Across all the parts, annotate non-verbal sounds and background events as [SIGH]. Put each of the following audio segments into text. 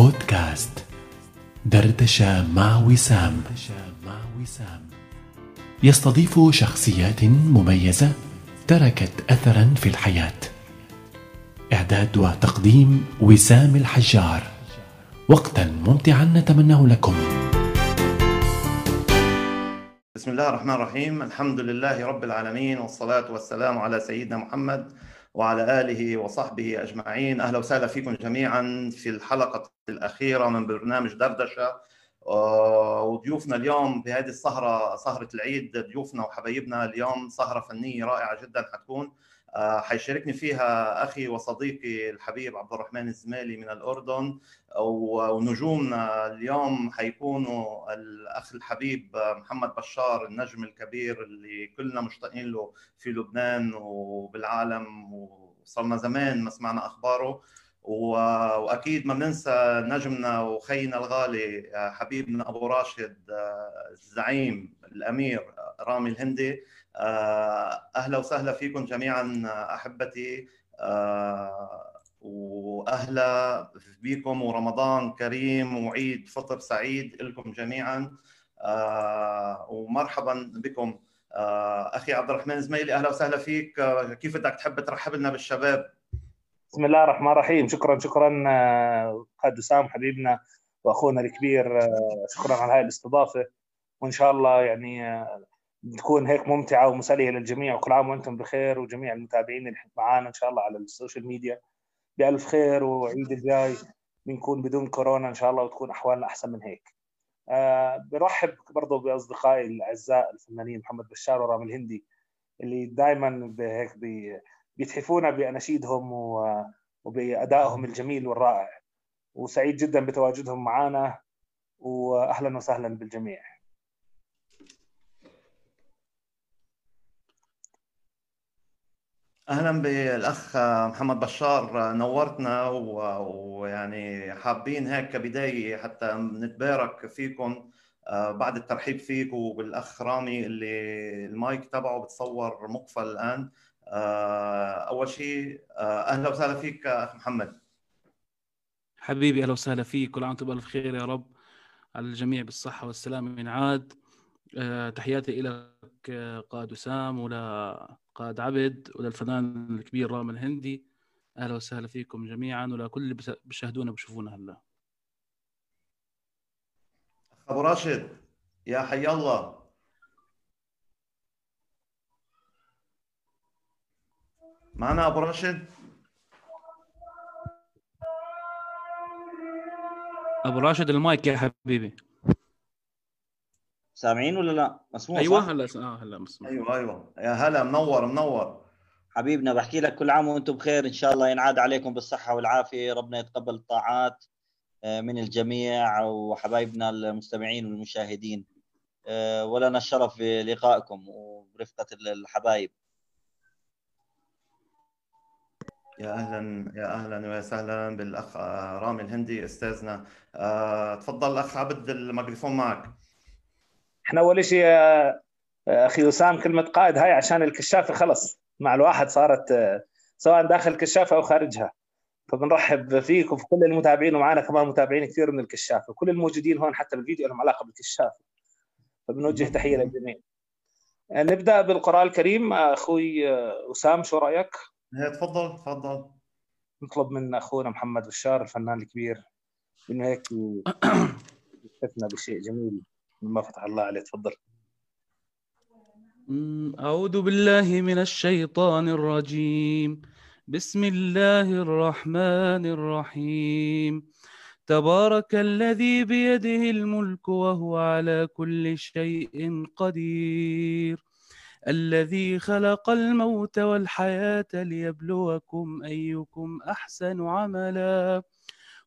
بودكاست دردشة مع وسام يستضيف شخصيات مميزة تركت أثرا في الحياة. إعداد وتقديم وسام الحجار. وقتا ممتعا نتمناه لكم. بسم الله الرحمن الرحيم. الحمد لله رب العالمين والصلاة والسلام على سيدنا محمد وعلى آله وصحبه أجمعين. أهلا وسهلا فيكم جميعا في الحلقة الأخيرة من برنامج دردشة. آه، وضيوفنا اليوم بهذه السهرة سهرة العيد ضيوفنا وحبايبنا اليوم. سهرة فنية رائعة جدا حتكون. آه، حيشاركني فيها أخي وصديقي الحبيب عبد الرحمن الزمالي من الأردن. ونجومنا اليوم حيكونوا الأخ الحبيب محمد بشار النجم الكبير اللي كلنا مشتاقين له في لبنان وبالعالم. وصلنا زمان ما سمعنا أخباره. وأكيد ما بننسى نجمنا وخينا الغالي حبيبنا أبو راشد الزعيم الأمير رامي الهندي. أهلا وسهلا فيكم جميعا أحبتي. وأهلا بكم ورمضان كريم وعيد فطر سعيد لكم جميعا. ومرحبا بكم. أخي عبد الرحمن زميلي أهلا وسهلا فيك. كيف بدك تحب ترحب لنا بالشباب؟ بسم الله الرحمن الرحيم. شكرا شكرا قد وسام حبيبنا وأخونا الكبير. شكرا على هاي الاستضافة. وإن شاء الله يعني تكون هيك ممتعة ومسلية للجميع. وكل عام وأنتم بخير وجميع المتابعين اللي معنا إن شاء الله على ال social media. بألف خير وعيد الجاي بنكون بدون كورونا إن شاء الله وتكون أحوالنا أحسن من هيك. أه برحب برضه بأصدقائي الأعزاء الفنانين محمد بشار ورامي الهندي اللي دائما هيك بيتحفونا بأناشيدهم وبأدائهم الجميل والرائع وسعيد جدا بتواجدهم معنا واهلا وسهلا بالجميع. أهلا بالأخ محمد بشار. نورتنا ويعني حابين هيك كبداية حتى نتبارك فيكم بعد الترحيب فيك وبالأخ رامي اللي المايك تبعه بتصور مقفل الآن. أول شيء أهلا وسهلا فيك أخ محمد. حبيبي أهلا وسهلا فيك كل عام وأنتم بألف خير يا رب على الجميع بالصحة والسلامة من عاد. تحياتي لك قائد وسام ولا قائد عبد وللفنان الكبير رامي الهندي أهلا وسهلا فيكم جميعا ولكل اللي بيشاهدونا وبيشوفونا هلا. أبو راشد يا حي الله. معنا أبو راشد؟ أبو راشد المايك يا حبيبي. سامعين ولا لا؟ مسموع أيوه صح؟ هلا آه هلا مسموع. أيوه أيوه. يا هلا منور منور. حبيبنا بحكي لك كل عام وأنتم بخير. إن شاء الله ينعاد عليكم بالصحة والعافية. ربنا يتقبل الطاعات من الجميع وحبايبنا المستمعين والمشاهدين. ولنا الشرف بلقائكم وبرفقه الحبايب. يا أهلا يا أهلا وسهلا بالأخ رامي الهندي أستاذنا. تفضل أخ عبد الميكروفون معك. إحنا أول شيء أخي وسام كلمة قائد هاي عشان الكشافة خلص. مع الواحد صارت سواء داخل الكشافة أو خارجها. فبنرحب فيك وفي كل المتابعين ومعنا كمان متابعين كثير من الكشافة. وكل الموجودين هون حتى بالفيديو لهم علاقة بالكشافة. فبنوجه تحية للجميع. نبدأ بالقرآن الكريم. أخوي وسام شو رأيك؟ تفضل تفضل. نطلب من أخونا محمد بشار الفنان الكبير. انه هيك [COUGHS] يشرفنا بشيء جميل. مما فتح الله عليه تفضل. أعوذ بالله من الشيطان الرجيم. بسم الله الرحمن الرحيم. تبارك الذي بيده الملك وهو على كل شيء قدير. الذي خلق الموت والحياة ليبلوكم أيكم أحسن عملاً.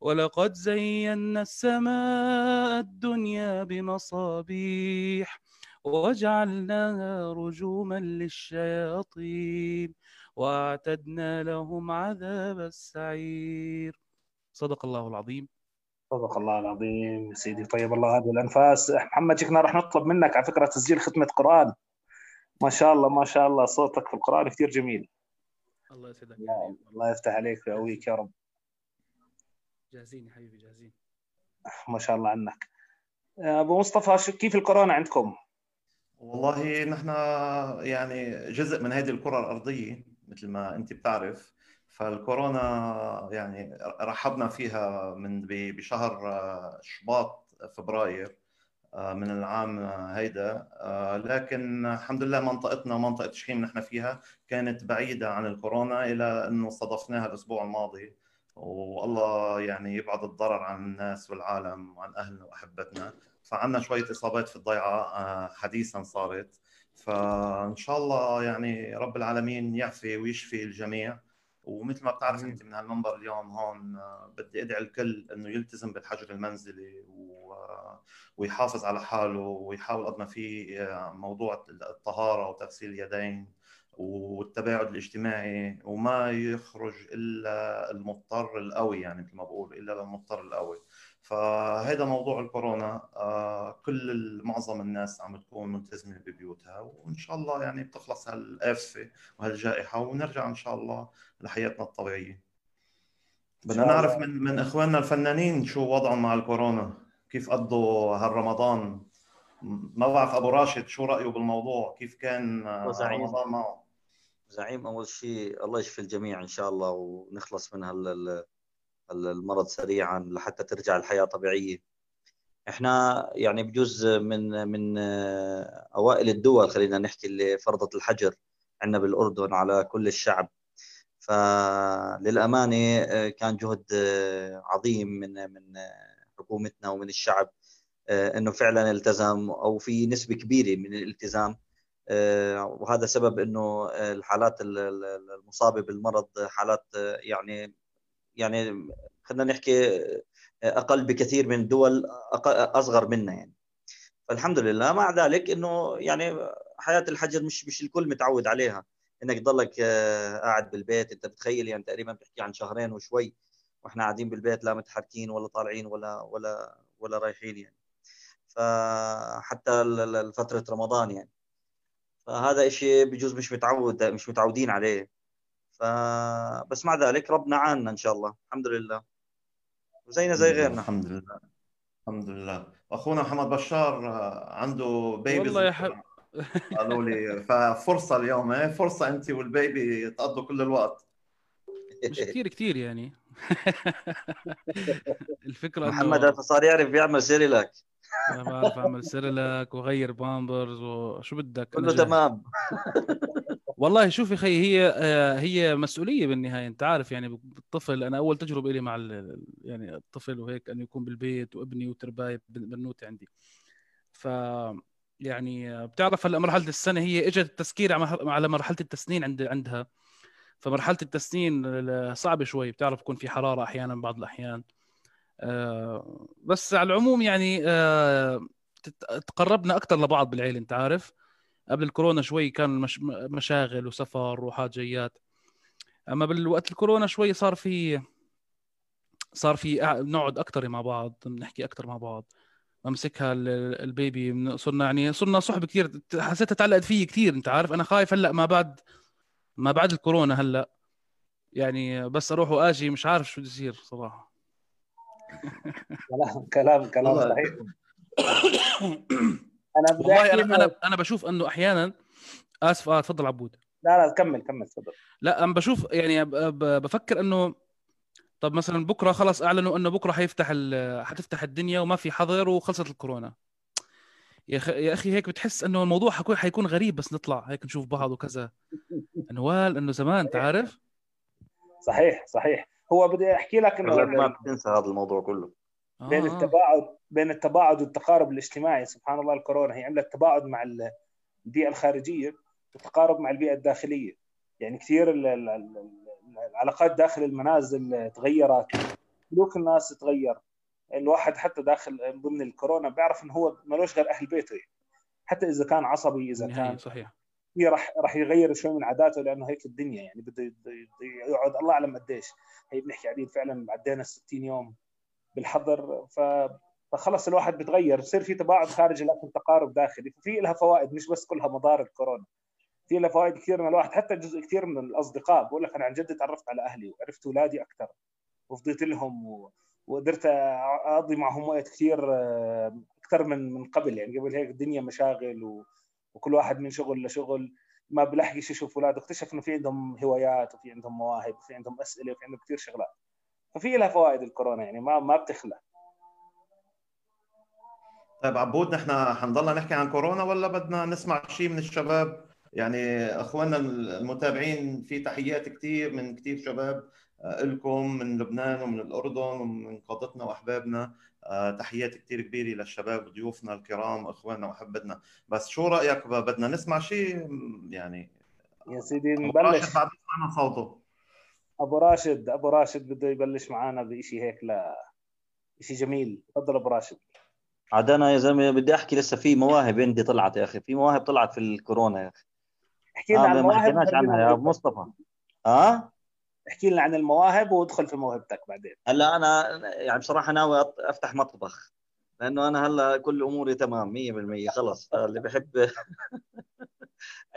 ولقد زينا السماء الدنيا بمصابيح وجعلناها رجوما للشياطين وأعتدنا لهم عذاب السعير. صدق الله العظيم. صدق الله العظيم سيدي. طيب الله هذه الأنفاس. محمد شيخنا راح نطلب منك على فكرة تسجيل ختمة قرآن. ما شاء الله ما شاء الله صوتك في القرآن كثير جميل. الله يسعدك. الله يفتح عليك ويقويك يا رب. جاهزين يا حبيبي جاهزين. ما شاء الله عنك. أبو مصطفى كيف الكورونا عندكم؟ والله نحن يعني جزء من هذه الكرة الأرضية مثل ما أنت بتعرف. فالكورونا يعني رحبنا فيها من بشهر شباط فبراير من العام هيدا. لكن الحمد لله منطقتنا منطقة شحيم نحن فيها كانت بعيدة عن الكورونا إلى أنه صادفناها الأسبوع الماضي. والله يعني يبعد الضرر عن الناس والعالم وعن أهلنا وأحبتنا. فعندنا شوية إصابات في الضيعة حديثا صارت. فإن شاء الله يعني رب العالمين يعفي ويشفي الجميع. ومثل ما بتعرف أنت من هالمنبر اليوم هون بدي أدعي الكل إنه يلتزم بالحجر المنزلي ويحافظ على حاله ويحاول قد ما في موضوع الطهارة وتغسيل اليدين. والتباعد الاجتماعي وما يخرج إلا المضطر القوي يعني مثل ما بقول إلا للمضطر القوي فهذا موضوع الكورونا آه، كل معظم الناس عم تكون ملتزمة ببيوتها وإن شاء الله يعني بتخلص هالآفة وهالجائحة ونرجع إن شاء الله لحياتنا الطبيعية. بدنا نعرف من من إخواننا الفنانين شو وضعهم مع الكورونا كيف قضوا هالرمضان. ما بعرف أبو راشد شو رأيه بالموضوع كيف كان رمضان معه؟ زعيم. أول شيء الله يشفي الجميع إن شاء الله ونخلص من هال المرض سريعا لحتى ترجع الحياة طبيعية. إحنا يعني بجوز من من أوائل الدول خلينا نحكي اللي فرضت الحجر عندنا بالأردن على كل الشعب. فللأمانة كان جهد عظيم من من حكومتنا ومن الشعب إنه فعلا التزم أو في نسبة كبيرة من الالتزام وهذا سبب إنه الحالات المصابة بالمرض حالات يعني يعني خلينا نحكي أقل بكثير من دول أصغر منا يعني. فالحمد لله مع ذلك إنه يعني حياة الحجر مش مش الكل متعود عليها. إنك تضلك قاعد بالبيت أنت بتخيل يعني تقريبا بتحكي عن شهرين وشوي وإحنا قاعدين بالبيت لا متحركين ولا طالعين ولا ولا ولا رايحين يعني. فحتى فترة رمضان يعني. فهذا شيء بجوز مش متعود مش متعودين عليه. فبس مع ذلك ربنا عاننا إن شاء الله. الحمد لله. وزينا زي غيرنا. الحمد لله. الحمد لله. واخونا محمد بشار عنده بيبي والله يا حب. [LAUGHS] قالوا لي ففرصة اليوم إيه؟ فرصة أنت وال baby تقضوا كل الوقت. مش كثير كثير يعني. [LAUGHS] الفكرة محمد هسه صار يعرف يعمل سيريلاك أنا بعرف أعمل سيريلاك وغير بامبرز وشو بدك كله تمام. والله شوف يا أخي هي هي مسؤولية بالنهاية أنت عارف يعني بالطفل أنا أول تجربة لي مع يعني الطفل وهيك إنه يكون بالبيت وابني وترباية بنوتي عندي. ف يعني بتعرف هلأ مرحلة السنة هي إجت التسكير على مرحلة التسنين عند عندها. فمرحلة التسنين صعبة شوي بتعرف يكون في حرارة أحيانا بعض الأحيان. آه بس على العموم يعني آه تقربنا أكثر لبعض بالعيله أنت عارف. قبل الكورونا شوي كان مش مشاغل وسفر وحاجات جيات. أما بالوقت الكورونا شوي صار في صار في نقعد أكثر مع بعض بنحكي أكثر مع بعض. امسكها البيبي صرنا يعني صرنا صحبه كثير حسيتها تعلقت فيي كثير أنت عارف. أنا خايف هلأ ما بعد ما بعد الكورونا هلأ. يعني بس أروح وآجي مش عارف شو بده يصير صراحة. كلام كلام كلام صحيح. أنا والله أنا أنا أنا بشوف إنه أحيانا آسف آه تفضل عبود. لا لا كمل كمل تفضل. لا أنا بشوف يعني بفكر إنه طب مثلا بكرة خلص أعلنوا إنه بكرة حيفتح حتفتح الدنيا وما في حظر وخلصت الكورونا. يا أخي يا أخي هيك بتحس إنه الموضوع حيكون حيكون غريب بس نطلع هيك نشوف بعض وكذا. [LAUGHS] نوال إنه زمان أنت عارف؟ صحيح صحيح. هو بدي أحكي لك إنه ما بتنسى هذا الموضوع كله. بين آه. التباعد بين التباعد والتقارب الاجتماعي. سبحان الله الكورونا هي عملت تباعد مع البيئة الخارجية وتقارب مع البيئة الداخلية. يعني كثير العلاقات داخل المنازل تغيرت. سلوك الناس تغير. الواحد حتى داخل ضمن الكورونا بيعرف إنه هو ملوش غير أهل بيته. يعني. حتى إذا كان عصبي إذا كان صحيح. هي راح راح يغير شوي من عاداته لأنه هيك الدنيا يعني بده يقعد الله أعلم قديش. هي بنحكي قاعدين فعلا عدينا ال 60 يوم بالحظر ف فخلص الواحد بتغير بصير في تباعد خارجي لكن تقارب داخلي. ففي لها فوائد مش بس كلها مضار الكورونا. في لها فوائد كثير من الواحد حتى جزء كثير من الأصدقاء. بقول لك أنا عن جد تعرفت على أهلي وعرفت اولادي أكثر وفضيت لهم و... وقدرت أقضي معهم وقت كثير آه، أكثر من من قبل. يعني قبل هيك الدنيا مشاغل و... وكل واحد من شغل لشغل ما بلحقش يشوف اولاده اكتشف إنه في عندهم هوايات وفي عندهم مواهب وفي عندهم أسئلة وفي عندهم كثير شغلات. ففي لها فوائد الكورونا يعني ما ما بتخلى. طيب عبود نحن حنضلنا نحكي عن كورونا ولا بدنا نسمع شيء من الشباب؟ يعني إخواننا المتابعين في تحيات كثير من كثير شباب آه، لكم من لبنان ومن الأردن ومن قادتنا وأحبابنا. تحيات كثير كبيرة للشباب ضيوفنا الكرام أخواننا وأحبتنا. بس شو رأيك بدنا نسمع شيء يعني يا سيدي نبلش. بعد سمعنا صوته. أبو راشد أبو راشد بده يبلش معنا بشيء هيك لا شيء جميل. تفضل أبو راشد. عاد أنا يا زلمة بدي أحكي لسه في مواهب عندي طلعت يا أخي. في مواهب طلعت في الكورونا يا أخي. احكي لنا آه عن ما المواهب حكيناش عنها يا ابو مصطفى. آه؟ احكي لنا عن المواهب وادخل في موهبتك بعدين. هلا أنا يعني بصراحة ناوي أفتح مطبخ لأنه أنا هلا كل أموري تمام 100% خلص. اللي بحب [LAUGHS]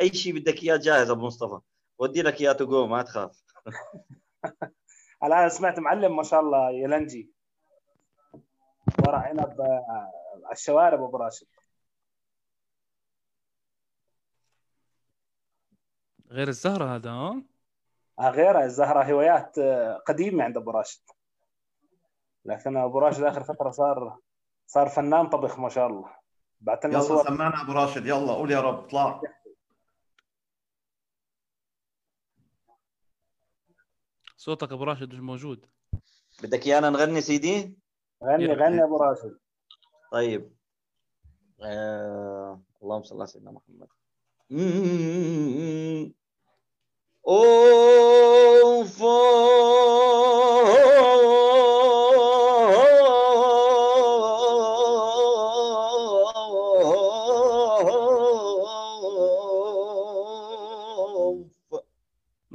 أي شيء بدك إياه جاهز أبو مصطفى. ودي لك إياه تو ما تخاف. [LAUGHS] هلا أنا سمعت معلم ما شاء الله يلنجي. ورق عنب آه، على الشوارب أبو راشد. غير الزهرة هذا آه غيرها الزهرة هوايات آه، قديمة عند أبو راشد. لكن أبو راشد آخر فترة صار صار فنان طبخ ما شاء الله. بعت لنا يلا صور. سمعنا أبو راشد. يلا قول يا رب اطلع. صوتك أبو راشد مش موجود. بدك إيانا نغني سيدي؟ غني يا غني أبو راشد. طيب. آه... اللهم صل على سيدنا محمد. أوف.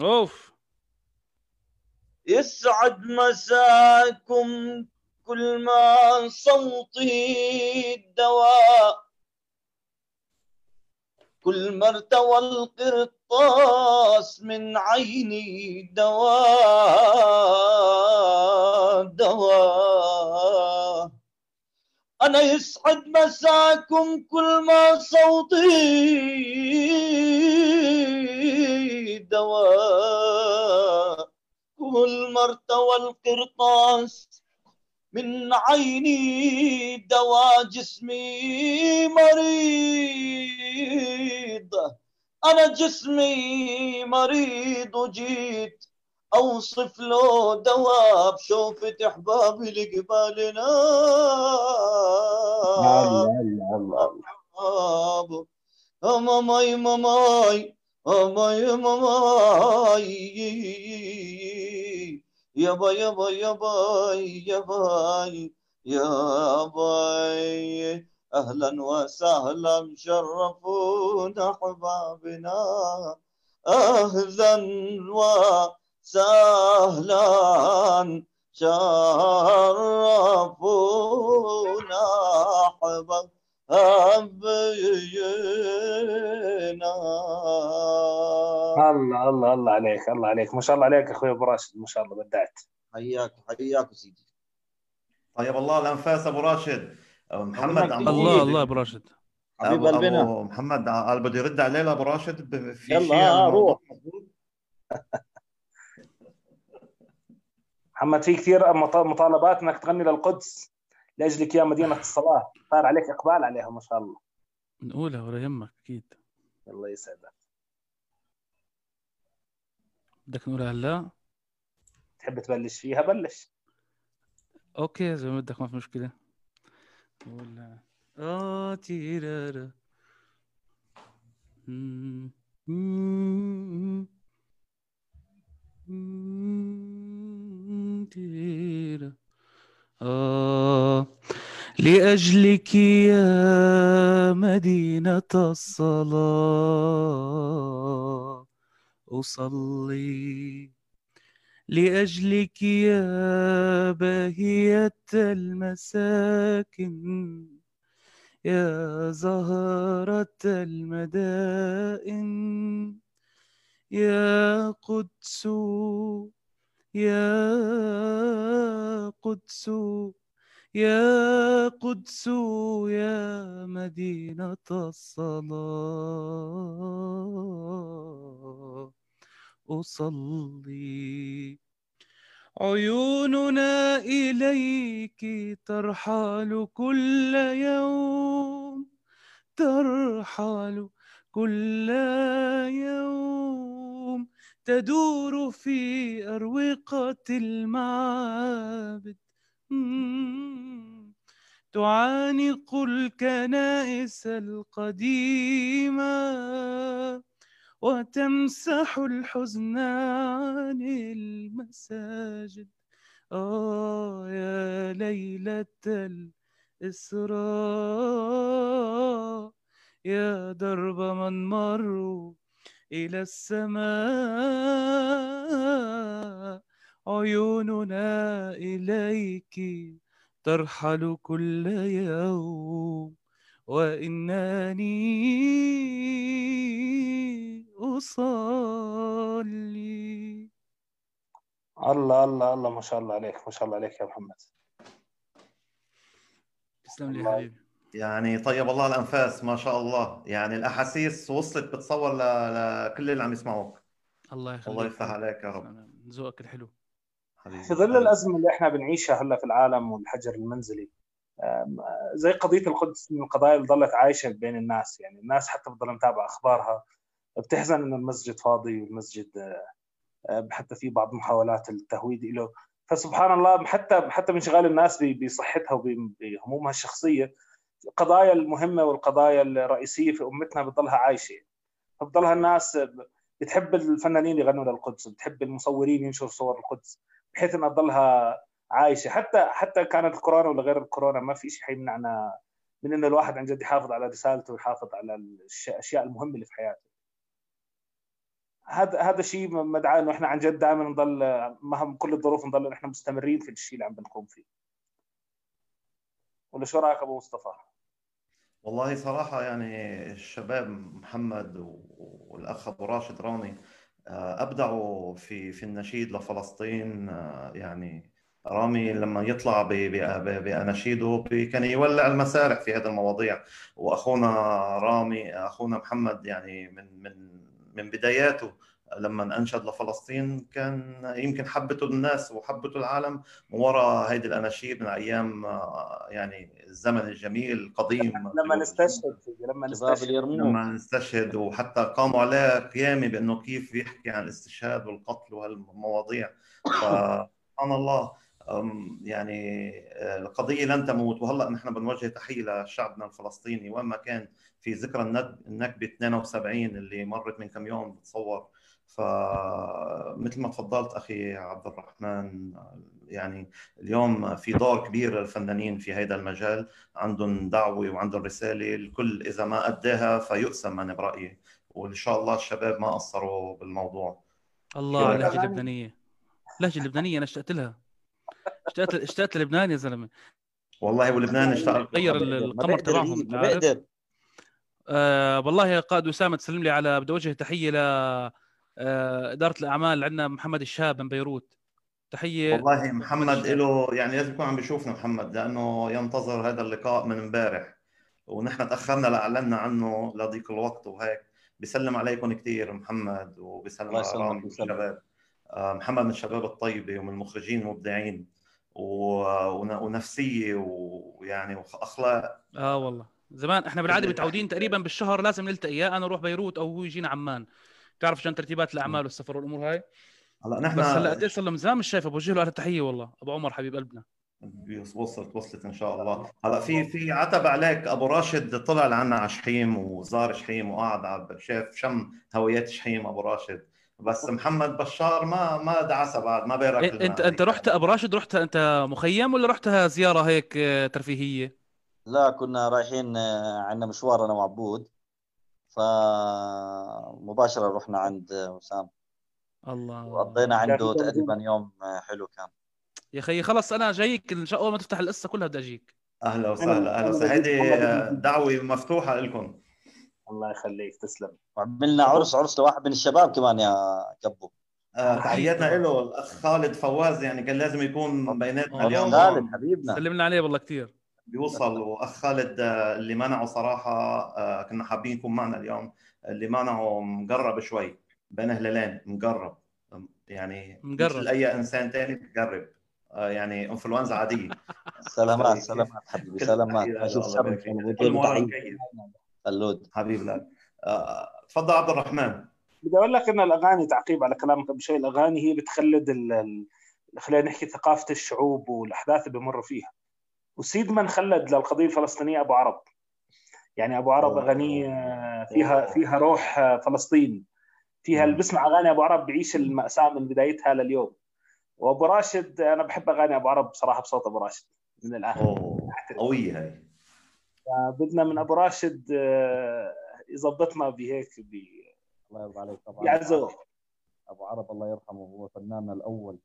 أوف. يسعد مساكم كل ما صوتي الدواء. كل ما ارتوى القرطاس من عيني دواء دواء. أنا يسعد مساكم كل ما صوتي دواء. كل ما ارتوى القرطاس من عيني دواء جسمي مريض. أنا جسمي مريض وجيت أوصف له دواء بشوفة أحبابي لقبالنا. ماماي ماماي ماماي ماماي. يابا يابا يابا يابا يابا أهلا وسهلا شرفونا أحبابنا. أهلا وسهلا شرفونا أحبابنا. الله الله الله عليك الله عليك. ما شاء الله عليك أخوي أبو راشد ما شاء الله بدعت. حياك حياك سيدي. طيب الله الانفاس أبو راشد. محمد عم الله، الله الله أبو راشد. حبيب قلبنا. محمد قال بده يرد عليه لأبو راشد في يلا، شيء آه، الموضوع روح. [LAUGHS] محمد في كثير مط- مطالبات إنك تغني للقدس. لأجلك يا مدينة الصلاة. صار عليك إقبال عليها ما شاء الله. نقولها ولا يهمك أكيد. الله يسعدك. بدك نقولها هلا؟ تحب تبلش فيها؟ بلش. أوكي زي ما بدك ما في مشكلة. ولا آه تيرارا مم. آه لأجلك يا مدينة الصلاة. أصلي. لأجلك يا باهية المساكن. يا زهرة المدائن. يا قدس يا قدس يا قدس يا مدينة الصلاة. أصلي عيوننا إليك ترحل كل يوم ترحل كل يوم. تدور في أروقة المعابد. تعانق الكنائس القديمة وتمسح الحزن عن المساجد. آه يا ليلة الإسراء يا درب من مروا إلى السماء عيوننا إليك ترحل كل يوم. وإنني أصلي. الله الله الله ما شاء الله عليك ما شاء الله عليك يا محمد. تسلم لي يا الله. حبيبي. يعني طيب الله الأنفاس ما شاء الله. يعني الأحاسيس وصلت بتصور ل... لكل اللي عم يسمعوك. الله يخليك. الله يفتح عليك يا رب. ذوقك الحلو. حبيبي في ظل الأزمة اللي إحنا بنعيشها هلأ في العالم والحجر المنزلي زي قضية القدس من القضايا اللي ظلت عايشة بين الناس. يعني الناس حتى بتضل متابعة أخبارها. بتحزن انه المسجد فاضي والمسجد آه، حتى في بعض محاولات التهويد له فسبحان الله حتى حتى بانشغال الناس بصحتها وبهمومها الشخصية القضايا المهمة والقضايا الرئيسية في أمتنا بتضلها عايشة. فبتضلها الناس بتحب الفنانين يغنوا للقدس بتحب المصورين ينشروا صور القدس بحيث إنها تضلها عايشة. حتى حتى كانت الكورونا ولا غير الكورونا ما في شيء حيمنعنا من إنه الواحد عن جد يحافظ على رسالته ويحافظ على الأشياء المهمة اللي في حياته. هذا هذا شيء مدعاه إنه إحنا عن جد دائما نضل مهما كل الظروف نضل إحنا مستمرين في الشيء اللي عم بنقوم فيه. ولا شو رأيك أبو مصطفى؟ والله صراحة يعني الشباب محمد والأخ أبو راشد رامي آه، أبدعوا في في النشيد لفلسطين آه، يعني رامي لما يطلع بأناشيده كان يولع المسارح في هذه المواضيع. وأخونا رامي أخونا محمد يعني من من من بداياته لما أنشد لفلسطين كان يمكن حبته الناس وحبته العالم من وراء هيدي الأناشيد من أيام آه، يعني الزمن الجميل القديم لما نستشهد لما نستشهد. لما نستشهد وحتى قاموا عليه قيامة بأنه كيف يحكي عن الاستشهاد والقتل وهالمواضيع. [COUGHS] فسبحان الله يعني آه، القضية لن تموت. وهلأ نحن بنوجه تحية لشعبنا الفلسطيني. وين ما كان في ذكرى النكبة 72 اللي مرت من كم يوم بتصور فمثل ما تفضلت أخي عبد الرحمن يعني اليوم في دور كبير للفنانين في هذا المجال عندهم دعوة وعندهم رسالة الكل إذا ما أداها فيؤسم أنا برأيي. وإن شاء الله الشباب ما قصروا بالموضوع. الله اللهجه؟ اللبنانيه اللهجه اللبنانيه أنا اشتقت لها. اشتقت اشتقت للبنان يا زلمة. والله ولبنان اشتغل غير القمر تبعهم ما؟ بقدر آه والله يا قائد اسامه تسلم لي على بدي أوجه تحية ل إدارة الأعمال عندنا محمد الشاب من بيروت. تحية. والله محمد. له يعني لازم يكون عم بيشوفنا محمد لأنه ينتظر هذا اللقاء من امبارح. ونحن تأخرنا لأعلنا عنه لضيق الوقت وهيك. بيسلم عليكم كثير محمد وبيسلم على رامي. والشباب آه، محمد من الشباب الطيبة ومن المخرجين المبدعين. و- ون- ونفسية ويعني وأخلاق. آه والله. زمان إحنا بالعادة متعودين. تقريبا بالشهر لازم نلتقي يا أنا أروح بيروت أو هو يجينا عمان. تعرف عشان ترتيبات الأعمال والسفر والأمور هاي؟ هلا نحن بس هلا قد إيه صار له من زمان مش شايفه بوجه له ألف تحية والله. أبو عمر حبيب قلبنا. وصلت وصلت إن شاء الله. هلا في في عتب عليك. أبو راشد طلع لعنا على شحيم وزار شحيم وقعد على شاف شم هويات شحيم أبو راشد. بس محمد بشار ما ما دعسها بعد ما بيرك انت أنت رحت أبو راشد؟ رحت أنت مخيم ولا رحتها زيارة هيك آه، ترفيهية؟ لا كنا رايحين آه، عندنا مشوار أنا وعبود. فمباشرة رحنا عند وسام. الله. وقضينا عنده تقريبا يوم آه، حلو كان. يا أخي خلص أنا جايك. إن شاء الله ما تفتح القصة كلها بدي أجيك. أهلا وسهلا أهلا وسهلا. هيدي دعوة مفتوحة لكم. الله يخليك. تسلم. وعملنا عرس عرس لواحد من الشباب كمان يا كبو. آه، تحياتنا له الأخ خالد فواز يعني كان لازم يكون بيناتنا آه، اليوم. خالد حبيبنا. سلمنا عليه والله كثير بيوصل وأخ خالد آه، اللي منعه صراحة كنا حابين يكون معنا اليوم اللي منعه مقرب شوي. بين هلالين مقرب. يعني مقرب. مثل اي انسان ثاني مقرب يعني إنفلونزا عادية. [LAUGHS] سلامات [LAUGHS] سلامات حبيبي سلامات. أشوف مكيف خلود حبيب لا تفضل عبد الرحمن. بدي أقول لك إن الأغاني تعقيب على كلامك قبل شوي الأغاني هي بتخلد. ال... خلينا نحكي ثقافة الشعوب والأحداث اللي بمروا فيها. وسيد من خلد للقضيه الفلسطينية أبو عرب. يعني أبو عرب اغانيه فيها فيها روح فلسطين فيها اللي بسمع أغاني أبو عرب بيعيش المأساة من بدايتها لليوم. وأبو راشد أنا بحب أغاني أبو عرب بصراحة بصوت أبو راشد من الآخر. قوية هاي. بدنا من أبو راشد آه، يظبطنا بهيك ب الله يرضى عليك طبعا. يعزو أبو عرب الله يرحمه هو فناننا الأول.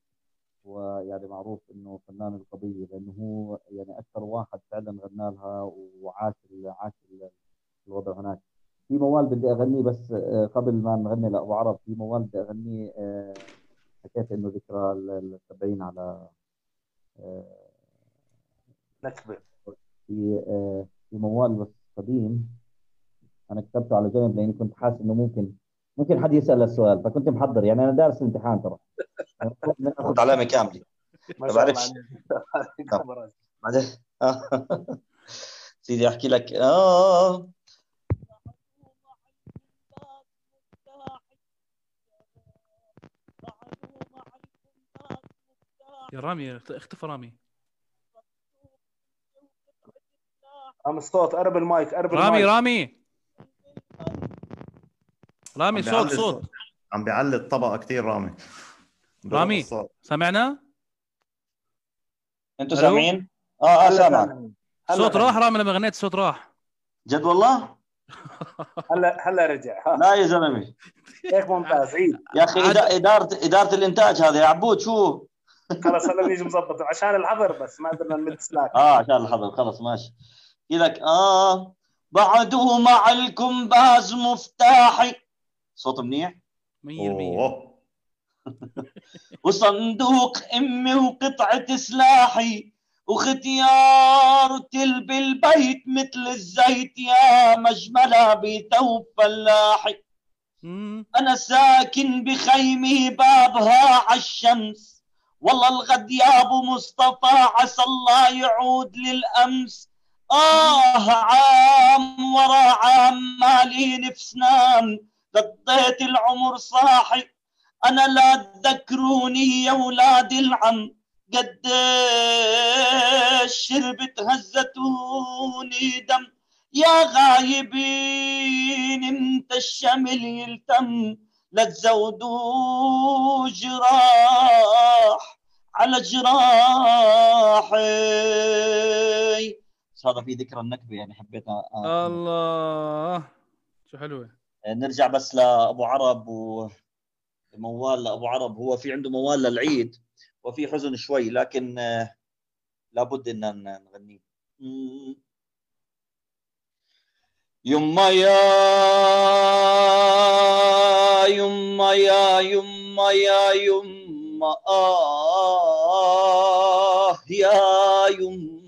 ويعني معروف إنه فنان القضية لأنه هو يعني أكثر واحد فعلا غنى لها وعاش عاش الوضع هناك. في موال بدي أغنيه بس آه، قبل ما نغني لأبو عرب في موال بدي أغنيه آه، حكيت إنه ذكرى السبعين على نكبة. في في موال بس قديم. أنا كتبته على جنب لأني كنت حاسس إنه ممكن ممكن حد يسأل السؤال فكنت محضر يعني أنا دارس الامتحان ترى. [LAUGHS] اخذ علامه كامله ما [LAUGHS] بعرفش بعدين؟ [LAUGHS] سيدي أحكي لك. آه. يا رامي اختفى رامي. عم الصوت قرب المايك قرب رامي المايك. رامي. رامي صوت صوت عم بيعلي الطبقه كثير رامي رامي. الصوت. سمعنا أنتوا؟ سامعين؟ آه آه هلا سامع صوت. راح رامي لما غنيت الصوت راح جد والله؟ [LAUGHS] هلا هلا رجع. لا يا زلمة هيك ممتاز عيد يا أخي اداره اداره الإنتاج هذا يا عبود شو؟ خلص هلا بيجي مظبط عشان الحظر بس ما قدرنا نمد سلاك آه عشان الحظر خلص ماشي لك آه بعده مع الكمباز مفتاحي صوت منيح؟ 100% أوه. [LAUGHS] وصندوق أمي وقطعة سلاحي وختيار تل بالبيت مثل الزيت يا مجملة بثوب فلاحي. أنا ساكن بخيمي بابها عالشمس والله الغد يا أبو مصطفى عسى الله يعود للأمس. آه عام ورا عام مالي نفسنان قضيت العمر صاحي أنا لا تذكروني يا ولاد العم. قديش شربت هزتوني دم. يا غايبين إمتى الشمل يلتم. لا تزودوا جراح على جراحي. بس هذا في ذكرى النكبة يعني حبيت أ- الله. شو حلوة. نرجع بس لأبو عرب وموال لأبو عرب هو في عنده موال للعيد وفي حزن شوي لكن آه، لابد إن نغنيه. يما يا يما يا يما يا يما آه يا يما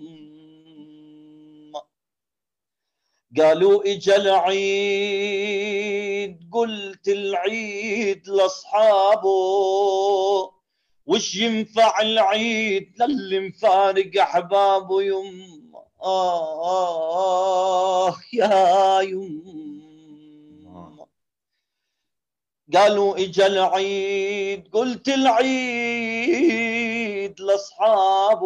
قالوا إجا العيد قلت العيد لأصحابه. وش ينفع العيد؟ للي مفارق أحبابه يما. آه يا يما. قالوا إجا العيد قلت العيد لأصحابه.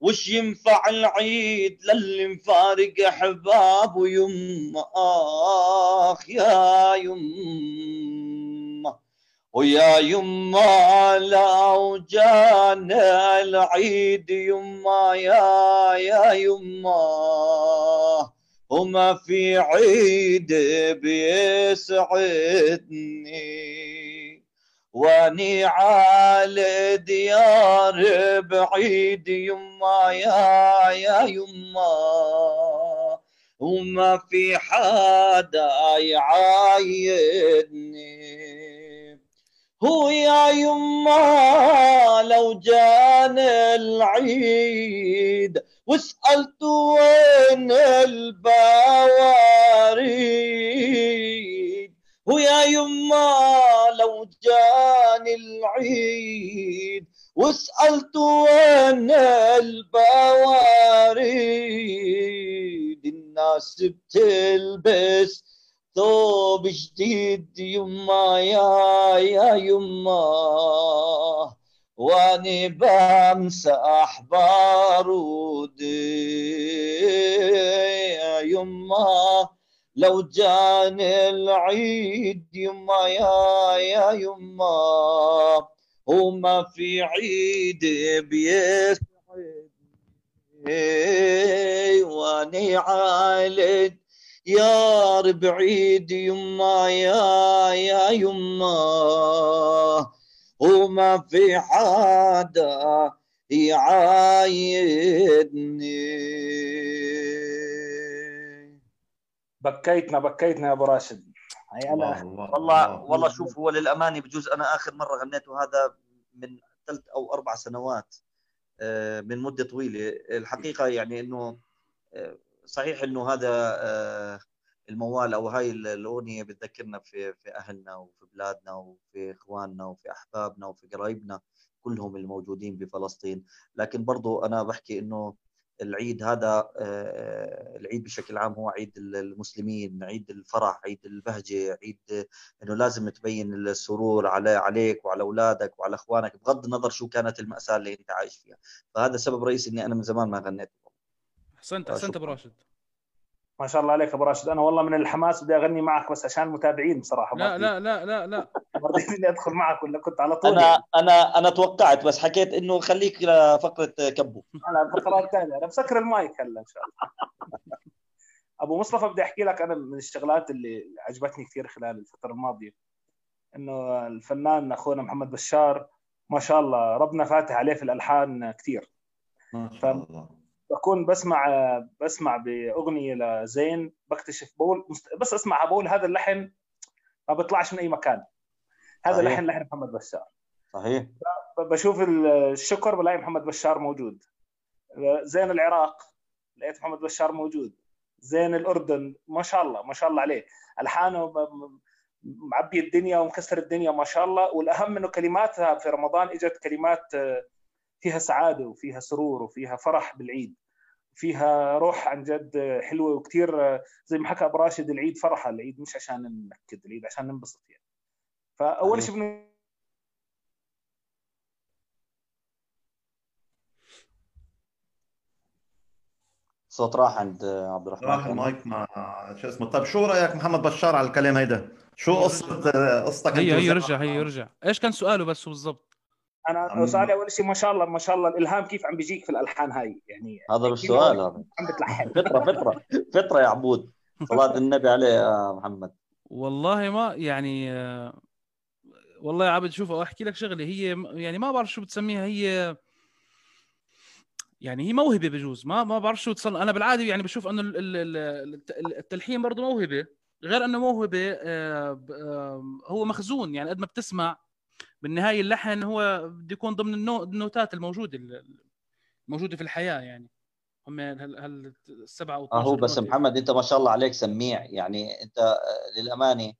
وش ينفع العيد للي مفارق احبابه يما آخ يا يما ويا يما لو جانا العيد يما يا يا يما وما في عيد بيسعدني. واني على ديار بعيد يما يا يا يما. وما في حدا يعايدني. هو يا يما لو جانا العيد وسألت وين البواريد. ويا يما لو جاني العيد وسألت وين البواريد الناس بتلبس ثوب جديد يما يا يا يما. وأني بمسح بارودي يا يما. لو جاني العيد يما يا يما وما في عيد بيسعد واني عالد. يا ربعيد يما يا يا يما وما في حدا يعايدني. بكيتنا بكيتنا يا أبو راشد. هي أنا والله والله شوف هو للأمانة بجوز أنا آخر مرة غنيته هذا من ثلاث أو أربع سنوات آه، من مدة طويلة. الحقيقة يعني إنه آه، صحيح إنه هذا آه، الموال أو هاي الأغنية بتذكرنا في في أهلنا وفي بلادنا وفي إخواننا وفي أحبابنا وفي قرايبنا كلهم الموجودين بفلسطين. لكن برضو أنا بحكي إنه العيد هذا العيد بشكل عام هو عيد المسلمين عيد الفرح عيد البهجة عيد إنه لازم تبين السرور على عليك وعلى أولادك وعلى أخوانك بغض النظر شو كانت المأساة اللي أنت عايش فيها. فهذا سبب رئيسي إني أنا من زمان ما غنيت. أحسنت أحسنت أبو راشد. ما شاء الله عليك أبو راشد. أنا والله من الحماس بدي أغني معك بس عشان المتابعين بصراحة. لا لا لا لا لا. [LAUGHS] ما رضيت إني أدخل معك ولا كنت على طول أنا أنا أنا توقعت بس حكيت إنه خليك لفقرة كبو. أنا الفقرات الثانية أنا بسكر المايك هلا إن شاء الله. [LAUGHS] أبو مصطفى بدي أحكي لك أنا من الشغلات اللي عجبتني كثير خلال الفترة الماضية. إنه الفنان أخونا محمد بشار ما شاء الله ربنا فاتح عليه في الألحان كثير. ما شاء الله. بكون بسمع بسمع بأغنية لزين بكتشف بقول بس أسمعها بقول هذا اللحن ما بيطلعش من أي مكان. هذا صحيح. لحن لحن محمد بشار. صحيح. بشوف الشكر بلاقي محمد بشار موجود. زين العراق لقيت محمد بشار موجود. زين الأردن ما شاء الله ما شاء الله عليه. ألحانه معبي الدنيا ومكسر الدنيا ما شاء الله. والأهم إنه كلماتها في رمضان إجت كلمات فيها سعادة وفيها سرور وفيها فرح بالعيد. فيها روح عن جد حلوة وكثير زي ما حكى أبو راشد العيد فرحة العيد مش عشان ننكد العيد عشان ننبسط يعني. فأول صحيح. شيء بن- صوت راح عند عبد الرحمن راح المايك مع شو اسمه؟ طيب شو رأيك محمد بشار على الكلام هيدا؟ شو قصه قصتك هي هي؟ رجع هي رجع. إيش كان سؤاله بس بالضبط؟ أنا سؤالي أول شيء ما شاء الله ما شاء الله الإلهام كيف عم بيجيك في الألحان هاي يعني هذا مش كيف سؤال هذا. عم بتلحن [LAUGHS] فطره فطره فطرة يا عبود. صلاة النبي عليه يا محمد. والله ما يعني والله يا عبد شوف أحكي لك شغلة. هي يعني ما بعرف شو بتسميها. هي يعني هي موهبة بجوز. ما ما بعرف شو تصنع أنا بالعادة يعني بشوف إنه ال- ال- ال- الت- التلحين برضه موهبة. غير إنه موهبة ب- آه، هو مخزون. يعني قد ما بتسمع بالنهاية اللحن هو بده يكون ضمن النو- النوتات الموجودة ال- الموجودة في الحياة يعني. هم هال السبعه أو آه هو 12 بس. محمد أنت ما شاء الله عليك سميع. يعني أنت آه، للأمانة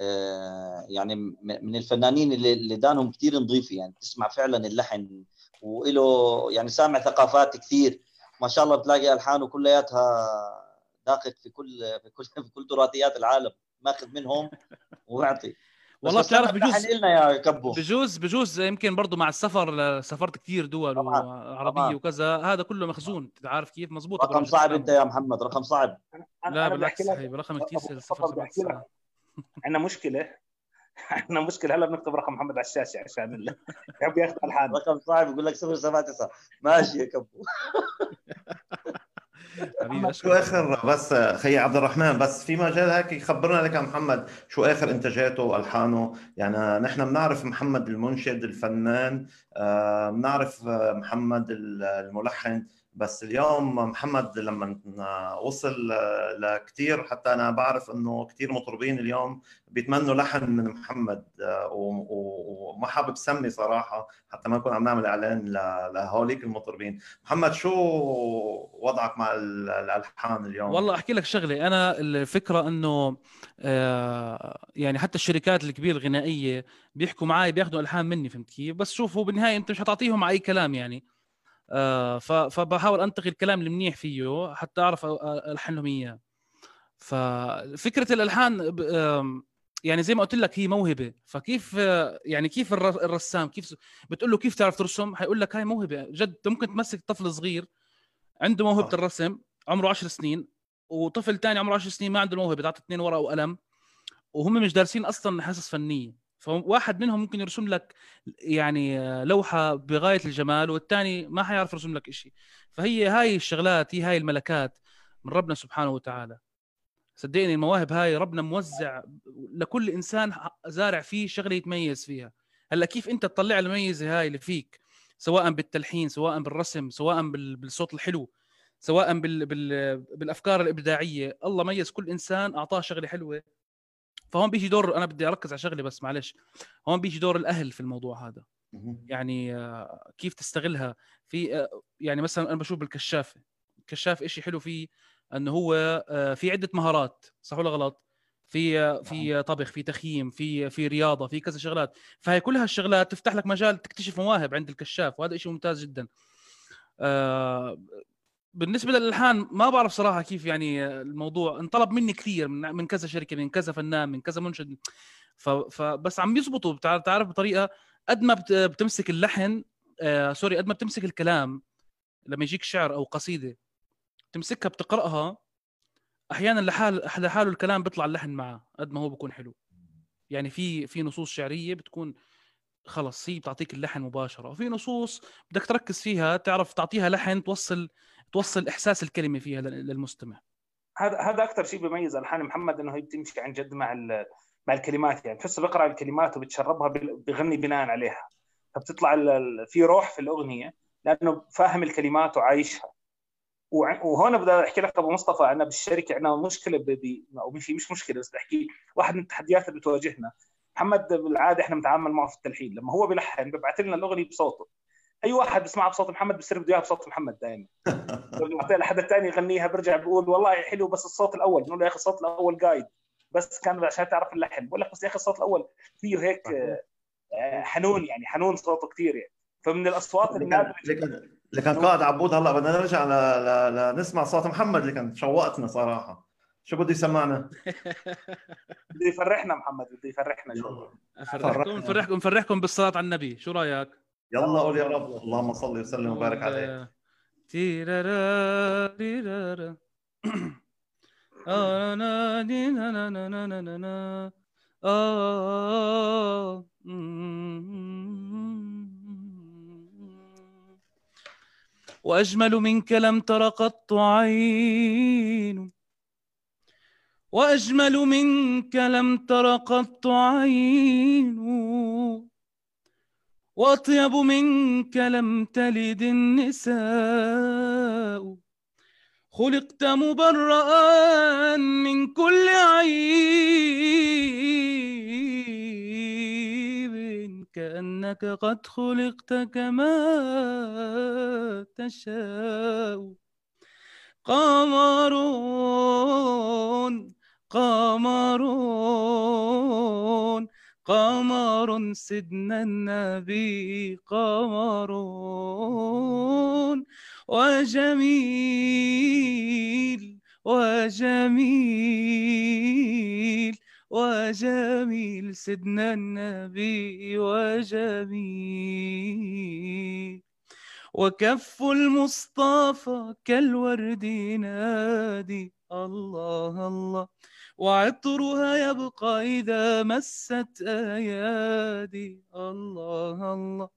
آه، يعني من الفنانين اللي اللي دانهم كثير نظيفة. يعني تسمع فعلا اللحن وله يعني سامع ثقافات كثير ما شاء الله بتلاقي ألحانه كلياتها داقق في كل في كل في كل تراثيات العالم. ماخذ منهم ويعطي والله بس بتعرف بجوز يا كبو. بجوز بجوز يمكن برضه مع السفر سافرت كثير دول طبعاً، وعربية طبعاً. وكذا هذا كله مخزون انت عارف كيف؟ مزبوط رقم صعب. أنت يا محمد رقم صعب. أنا- لا بالعكس رقم كثير السفر عندنا مشكلة. [LAUGHS] إحنا مشكلة. هلا بنكتب رقم محمد على الشاشة عشان يحب ياخذ الحان رقم صعب يقول لك 079 ماشي يا كبو. [LAUGHS] حبيبي شو آخر؟ بس خي عبد الرحمن بس في مجال هيك يخبرنا لك عن محمد شو آخر إنتاجاته وألحانه؟ يعني نحن بنعرف محمد المنشد الفنان آه، بنعرف آه، محمد الملحن. بس اليوم محمد لما وصل آه، لكثير حتى أنا بعرف إنه كثير مطربين اليوم بيتمنوا لحن من محمد آه، وما حابب سمي صراحة حتى ما نكون عم نعمل إعلان لهوليك المطربين. محمد شو وضعك مع ال- الألحان اليوم؟ والله أحكي لك شغلة. أنا الفكرة إنه آه، يعني حتى الشركات الكبيرة الغنائية بيحكوا معي بياخذوا ألحان مني فهمت كيف؟ بس شوفوا بالنهاية أنت مش حتعطيهم أي كلام يعني. فبحاول أنتقي الكلام المنيح فيه حتى أعرف الحن لهم إياه. ففكره الألحان يعني زي ما قلت لك هي موهبة. فكيف آه، يعني كيف الر- الرسام كيف بتقول له كيف تعرف ترسم؟ حيقول لك هاي موهبة. جد ممكن تمسك طفل صغير عنده موهبة صح. الرسم عمره 10 سنين وطفل تاني عمره 10 سنين ما عنده موهبه تعطي اثنين ورقة وقلم وهم مش دارسين أصلا حصص فنية. فواحد منهم ممكن يرسم لك يعني آه، لوحة بغاية الجمال والثاني ما حيعرف يرسم لك شيء فهي هاي الشغلات هي هاي الملكات من ربنا سبحانه وتعالى. صدقني المواهب هاي ربنا موزع لكل إنسان زارع فيه شغلة يتميز فيها. هلأ كيف أنت تطلع الميزة هاي اللي فيك؟ سواء بالتلحين سواء بالرسم سواء بال- بالصوت الحلو سواء بال... بال... بالأفكار الإبداعية. الله ميز كل إنسان أعطاه شغلة حلوة. فهون بيجي دور أنا بدي أركز على شغله بس معلش. هون بيجي دور الأهل في الموضوع هذا. يعني آه، كيف تستغلها؟ في آه، يعني مثلا أنا بشوف بالكشافة. الكشاف إشي حلو فيه إنه هو آه، في عدة مهارات صح ولا غلط؟ في في طبخ في تخييم في في رياضة في كذا شغلات. فهي كل هالشغلات تفتح لك مجال تكتشف مواهب عند الكشاف وهذا شيء ممتاز جدا. بالنسبة للألحان ما بعرف صراحة كيف يعني الموضوع انطلب مني كثير من من كذا شركة من كذا فنان من كذا منشد. فبس عم يزبطوا. بتعرف تعرف بطريقة قد ما بت- بتمسك اللحن آه سوري قد ما بتمسك الكلام لما يجيك شعر أو قصيدة تمسكها بتقرأها أحيانا لحال لحاله الكلام بيطلع اللحن معه قد ما هو بيكون حلو. يعني في في نصوص شعرية بتكون خلص هي بتعطيك اللحن مباشرة. وفي نصوص بدك تركز فيها تعرف تعطيها لحن توصل توصل إحساس الكلمة فيها لل- للمستمع. هذا هذا أكثر شيء بيميز الحان محمد إنه هي بتمشي عن جد مع مع الكلمات يعني. تحسه بيقرأ الكلمات وبتشربها بغني بناء عليها. فبتطلع في روح في الأغنية لأنه فاهم الكلمات وعايشها. وع- وهون بدي أحكي لك أبو مصطفى أنا بالشركة عندنا مشكلة. أو مش مش مشكلة بس بدي أحكي واحد من التحديات اللي بتواجهنا. محمد بالعادة إحنا بنتعامل معه في التلحين. لما هو بيلحن ببعث لنا الأغنية بصوته. أي واحد بسمعها بصوت محمد بصير بده إياها بصوت محمد دائما [LAUGHS] لو بعطيها لحد ثاني يغنيها برجع بقول والله حلو بس الصوت الأول بنقول له يا أخي الصوت الأول قايد بس كان عشان تعرف اللحن بقول لك بس يا أخي الصوت الأول فيه هيك آه، حنون يعني حنون صوته كثير يعني. فمن الأصوات النادرة لكن لكن قائد عبود هلأ بدنا نرجع ل... ل... لنسمع صوت محمد اللي كان شوقتنا صراحة. شو بده يسمعنا؟ [LAUGHS] بده يفرحنا محمد بده يفرحنا. شوي أفرحكم نفرحكم نفرحكم بالصلاة على النبي. شو رأيك؟ يلا قول يا رب اللهم صل وسلم وبارك عليه. [CLEARS THROAT] آه، نا- نا- نا- نا- نا- نا-. آه،. وأجمل منك لم تر قط عين وأجمل منك لم تر قط عين وأطيب منك لم تلد النساء. خلقت مبرأ من كل عيب كأنك قد خلقت كما تشاء. قمرون قمرون قمر سيدنا النبي قمرون وجميل وجميل وجميل سيدنا النبي وجميل. وكف المصطفى كالورد نادي الله الله. وعطرها يبقى إذا مست أيادي الله الله.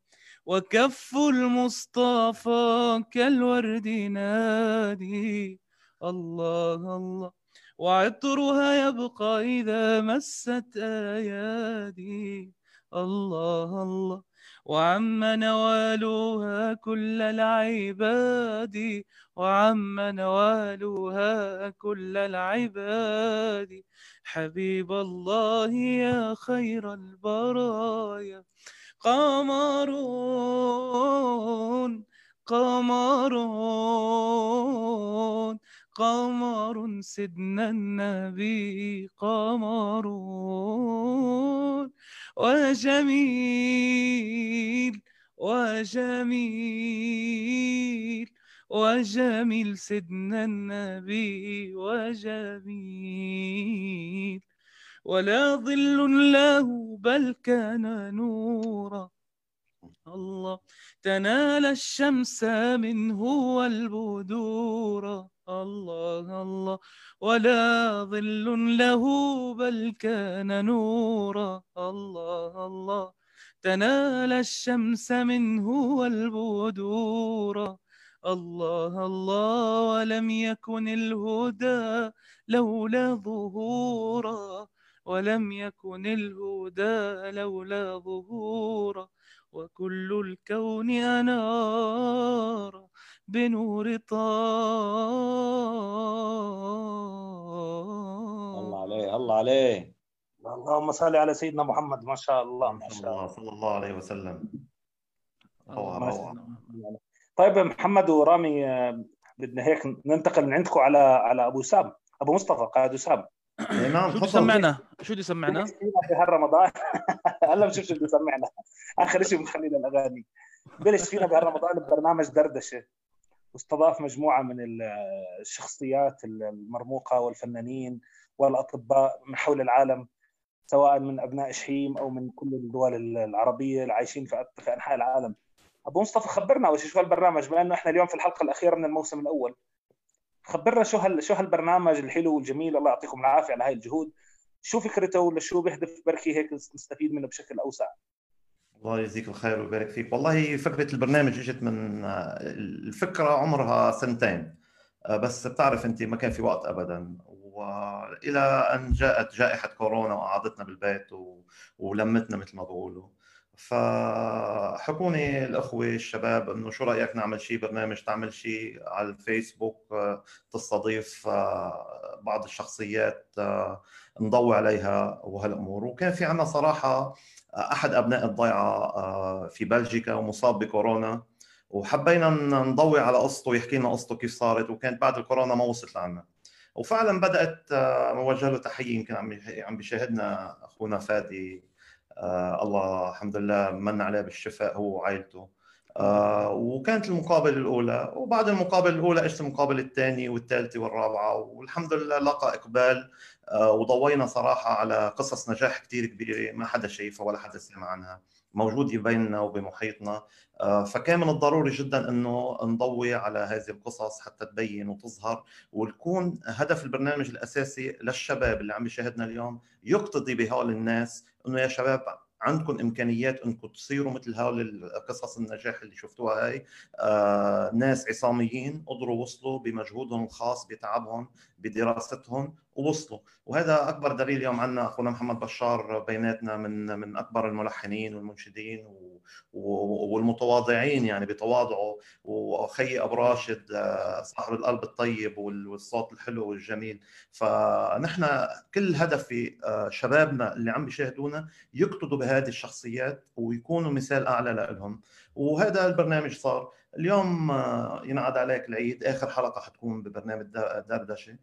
وكف المصطفى كالورد نادي. الله الله. وعطرها يبقى إذا مست أيادي الله الله. وعم نوالها كل العباد وعم نوالها كل العباد. حبيب الله يا خير البرايا. قمرون قمرون قمر سيدنا النبي قمرون. وجميل وجميل وجميل سيدنا النبي وجميل. ولا ظل له بل كان نورا. الله تنال الشمس منه والبدور. الله الله. ولا ظل له بل كان نورا. الله الله. تنال الشمس منه والبدور. الله الله. ولم يكن الهدى لولا ظهورا ولم يكن الهدى لولا ظهورا وكل الكون أنار. بنور طه. الله عليه الله عليه. اللهم صل على سيدنا محمد ما شاء الله ما شاء الله. صلى الله عليه وسلم. يسلمك. طيب محمد ورامي آه، بدنا هيك ننتقل من عندكم على على أبو سام أبو مصطفى قائد وسام إيه نعم شو يسمعنا [LAUGHS] شو بده يسمعنا؟ بلش فينا في هالرمضان [LAUGHS] هلا بنشوف شو بده يسمعنا. آخر شيء بنخلينا الاغاني بلش فينا بهالرمضان ببرنامج دردشة. واستضاف مجموعة من ال- الشخصيات المرموقة والفنانين والأطباء من حول العالم سواء من أبناء شحيم أو من كل الدول العربية اللي عايشين في أنحاء العالم. أبو مصطفى خبرنا شيء شو هالبرنامج بما إنه إحنا اليوم في الحلقة الأخيرة من الموسم الأول. خبرنا شو هال شو هالبرنامج الحلو والجميل الله يعطيكم العافية على هاي الجهود. شو فكرته ولا شو بيهدف بركي هيك نستفيد منه بشكل أوسع. الله يجزيك الخير ويبارك فيك. والله فكرة البرنامج إجت من الفكرة عمرها سنتين. بس بتعرف أنت ما كان في وقت ابدا. وإلى أن جاءت جائحة كورونا وقعدتنا بالبيت و... ولمتنا مثل ما بقولوا فحكوني الأخوة الشباب إنه شو رأيك نعمل شيء برنامج تعمل شيء على الفيسبوك تستضيف بعض الشخصيات نضوي عليها وهالأمور. وكان في عنا صراحة أحد أبناء الضيعة في بلجيكا ومصاب بكورونا. وحبينا نضوي على قصته ويحكي لنا قصته كيف صارت وكانت بعد الكورونا ما وصلت لعنا. وفعلا بدأت موجه له تحية يمكن عم عم بيشاهدنا أخونا فادي آه الله الحمد لله من عليه بالشفاء هو وعائلته. آه وكانت المقابلة الأولى. وبعد المقابلة الأولى اجت المقابلة الثانية والثالثة والرابعة؟ والحمد لله لقى إقبال. آه وضوينا صراحة على قصص نجاح كثير كبيرة ما حدا شايفها ولا حدا سمع عنها موجودة بيننا وبمحيطنا. فكان من الضروري جدا إنه نضوي على هذه القصص حتى تبين وتظهر ويكون هدف البرنامج الأساسي للشباب اللي عم يشاهدنا اليوم يقتضي بهول الناس إنه يا شباب عندكم إمكانيات إنكم تصيروا مثل هول قصص النجاح اللي شفتوها هاي؟ آه ناس عصاميين قدروا وصلوا بمجهودهم الخاص بتعبهم بدراستهم ووصلوا. وهذا أكبر دليل اليوم عندنا أخونا محمد بشار بيناتنا من من أكبر الملحنين والمنشدين و والمتواضعين يعني بتواضعه وأخي أبو راشد صاحب القلب الطيب والصوت الحلو والجميل. فنحن كل هدفي شبابنا اللي عم بيشاهدونا يقتدوا بهذه الشخصيات ويكونوا مثال أعلى لهم وهذا البرنامج صار. اليوم ينعاد عليك العيد. آخر حلقة حتكون ببرنامج دردشه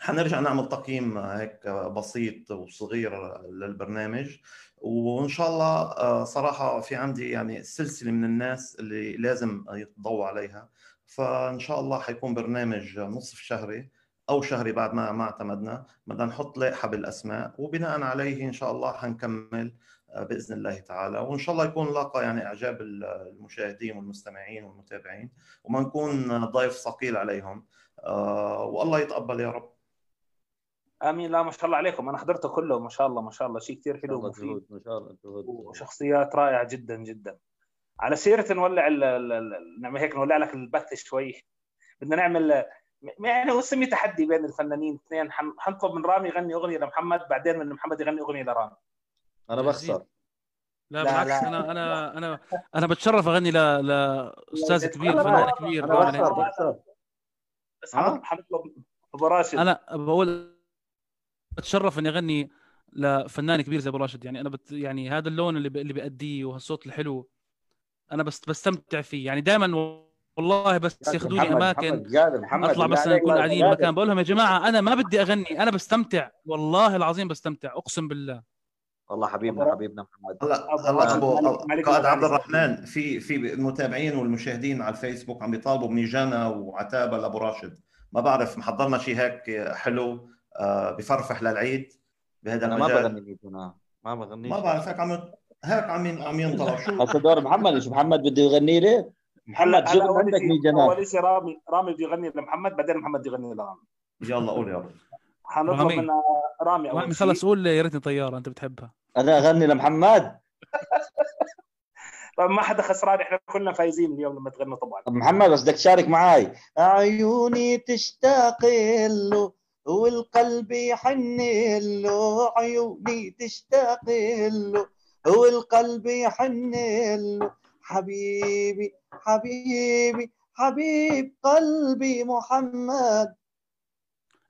حنرجع نعمل تقييم هيك بسيط وصغير للبرنامج. وإن شاء الله صراحة في عندي يعني سلسلة من الناس اللي لازم يتضوى عليها. فإن شاء الله حيكون برنامج نصف شهري أو شهري بعد ما ما اعتمدنا. بدنا نحط لائحة بالأسماء وبناء عليه إن شاء الله حنكمل بإذن الله تعالى. وإن شاء الله يكون لاقى يعني إعجاب المشاهدين والمستمعين والمتابعين وما نكون ضيف ثقيل عليهم. والله يتقبل يا رب. آمين. لا ما شاء الله عليكم. أنا حضرته كله ما شاء الله ما شاء الله. شيء كثير حلو ومفيد. ما شاء الله وشخصيات رائعة جدا جدا. على سيرة نولع ال- ال- ال- نعمل هيك نولع لك البث شوي. بدنا نعمل يعني هو نسميه تحدي بين الفنانين اثنين. حن- حنطلب من رامي يغني أغنية لمحمد بعدين من محمد يغني أغنية لرامي. أنا بخسر. لا لا، بالعكس. أنا أنا أنا أنا بتشرف أغني ل لأستاذ كبير أنا فنان كبير. أنا يعني. بس حنطلب ابو راشد أنا بقول بتشرف إني أغني لفنان كبير زي أبو راشد. يعني أنا بت يعني هذا اللون اللي ب... اللي بأديه وهالصوت الحلو أنا بس بستمتع فيه. يعني دائما والله بس ياخذوني أماكن أطلع مثلا عليك نكون قاعدين. مكان. بقول لهم يا جماعة أنا ما بدي أغني أنا بستمتع. والله العظيم بستمتع أقسم بالله. والله حبيبنا حبيبنا محمد. هلا أبو هلا ابو قائد. عبد الرحمن في في المتابعين والمشاهدين على الفيسبوك عم بيطالبوا بنيجانا وعتابة لأبو راشد. ما بعرف محضرنا شيء هيك حلو؟ آه، بفرفح للعيد بهذا أنا ما المجال. بغني ميتنا ما بغني ما بعرف هيك عم هيك عم عم ينطلب شو؟ هسه دور محمد مش محمد بده يغني لي؟ محمد شو عندك شيء ميجانات. أول شيء رامي رامي بده يغني لمحمد بعدين محمد بده يغني لرامي. يلا قول يلا حنطلب رامي. من رامي أول رامي شيء. خلص قول يا ريتني طيارة أنت بتحبها. أنا أغني لمحمد؟ [LAUGHS] طيب ما حدا خسران إحنا كلنا فايزين اليوم لما تغنوا طبعا. طب محمد بس بدك تشارك معي عيوني تشتاق له والقلب يحن له عيوني تشتاق له. والقلب يحن له. حبيبي حبيبي حبيب قلبي محمد.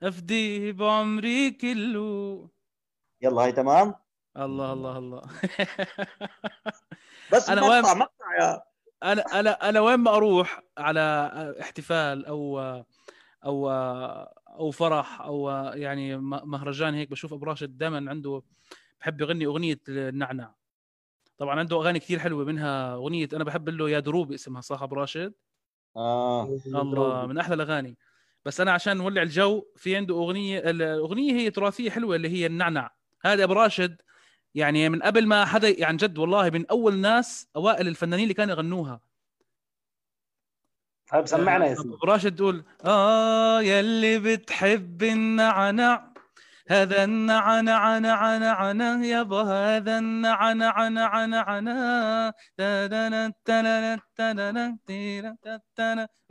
أفدي بعمري كله. يلا هاي تمام؟ الله الله الله. [LAUGHS] بس أنا مقطع وين- مقطع يا. أنا أنا أنا وين ما أروح على احتفال أو أو أو فرح أو يعني مهرجان هيك بشوف ابو راشد دائما عنده. بحب يغني أغنية النعنع طبعا عنده أغاني كثير حلوة منها. أغنية أنا بحب له يا دروب اسمها صح أبو راشد؟ آه. الله من أحلى الأغاني. بس أنا عشان نولع الجو في عنده أغنية الاغنيه هي تراثية حلوة اللي هي النعنع هذا أبو راشد يعني من قبل ما حدا يعني جد والله من أول ناس أوائل الفنانين اللي كانوا يغنوها. هاي بسمعنا يا سيدي. راشد تقول آه يلي بتحب النعنع هذا النعنع نعنع نعنع يابا هذا النعنع نعنع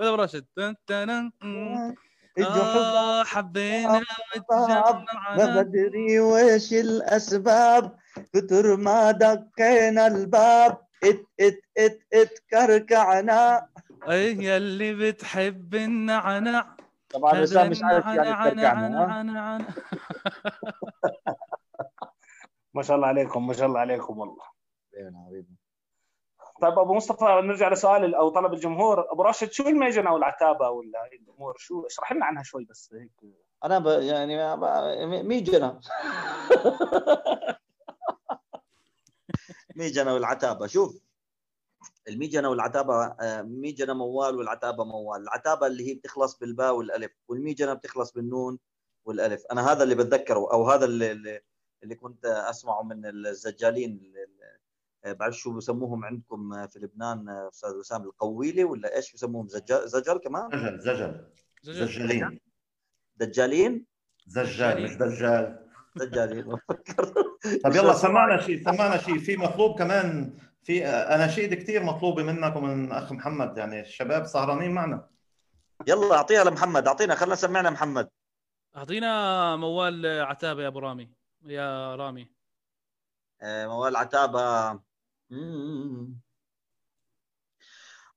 أبو راشد. آه حبينا ما بدري وش الأسباب. كتر ما دقينا الباب. إت إت إت إت كركعنا. اي يلي بتحب النعنع طبعا وسام مش عارف يعني نعنع. [LAUGHS] ما شاء الله عليكم ما شاء الله عليكم والله. طيب أبو مصطفى نرجع لسؤال أو طلب الجمهور. أبو راشد شو الميجن أو العتابة ولا الأمور؟ شو اشرح لنا عنها شوي بس هيك. أنا ب... يعني ب... ميجنا [LAUGHS] ميجنا والعتابه شوف. الميجنة والعتابة آه، ميجنة موال والعتابة موال. العتابة اللي هي بتخلص بالباء والألف والميجنة بتخلص بالنون والألف. أنا هذا اللي بتذكره أو هذا اللي اللي- كنت أسمعه من الزجالين آه، بعرف شو بسموهم عندكم في لبنان آه، أستاذ وسام القويلي ولا إيش بسموهم؟ زجال زجل كمان؟ زجل زجل. زجل. زجالين. دجالين؟ زجال مش دجال. زجالين [LAUGHS] طب يلا سمعنا شيء سمعنا شيء. في مطلوب كمان في اناشيد كثير مطلوبه منك ومن أخ محمد يعني الشباب سهرانين معنا. يلا أعطيها لمحمد. أعطينا خلينا سمعنا محمد. أعطينا موال عتابه يا أبو رامي. يا رامي. آه، موال عتابة مم.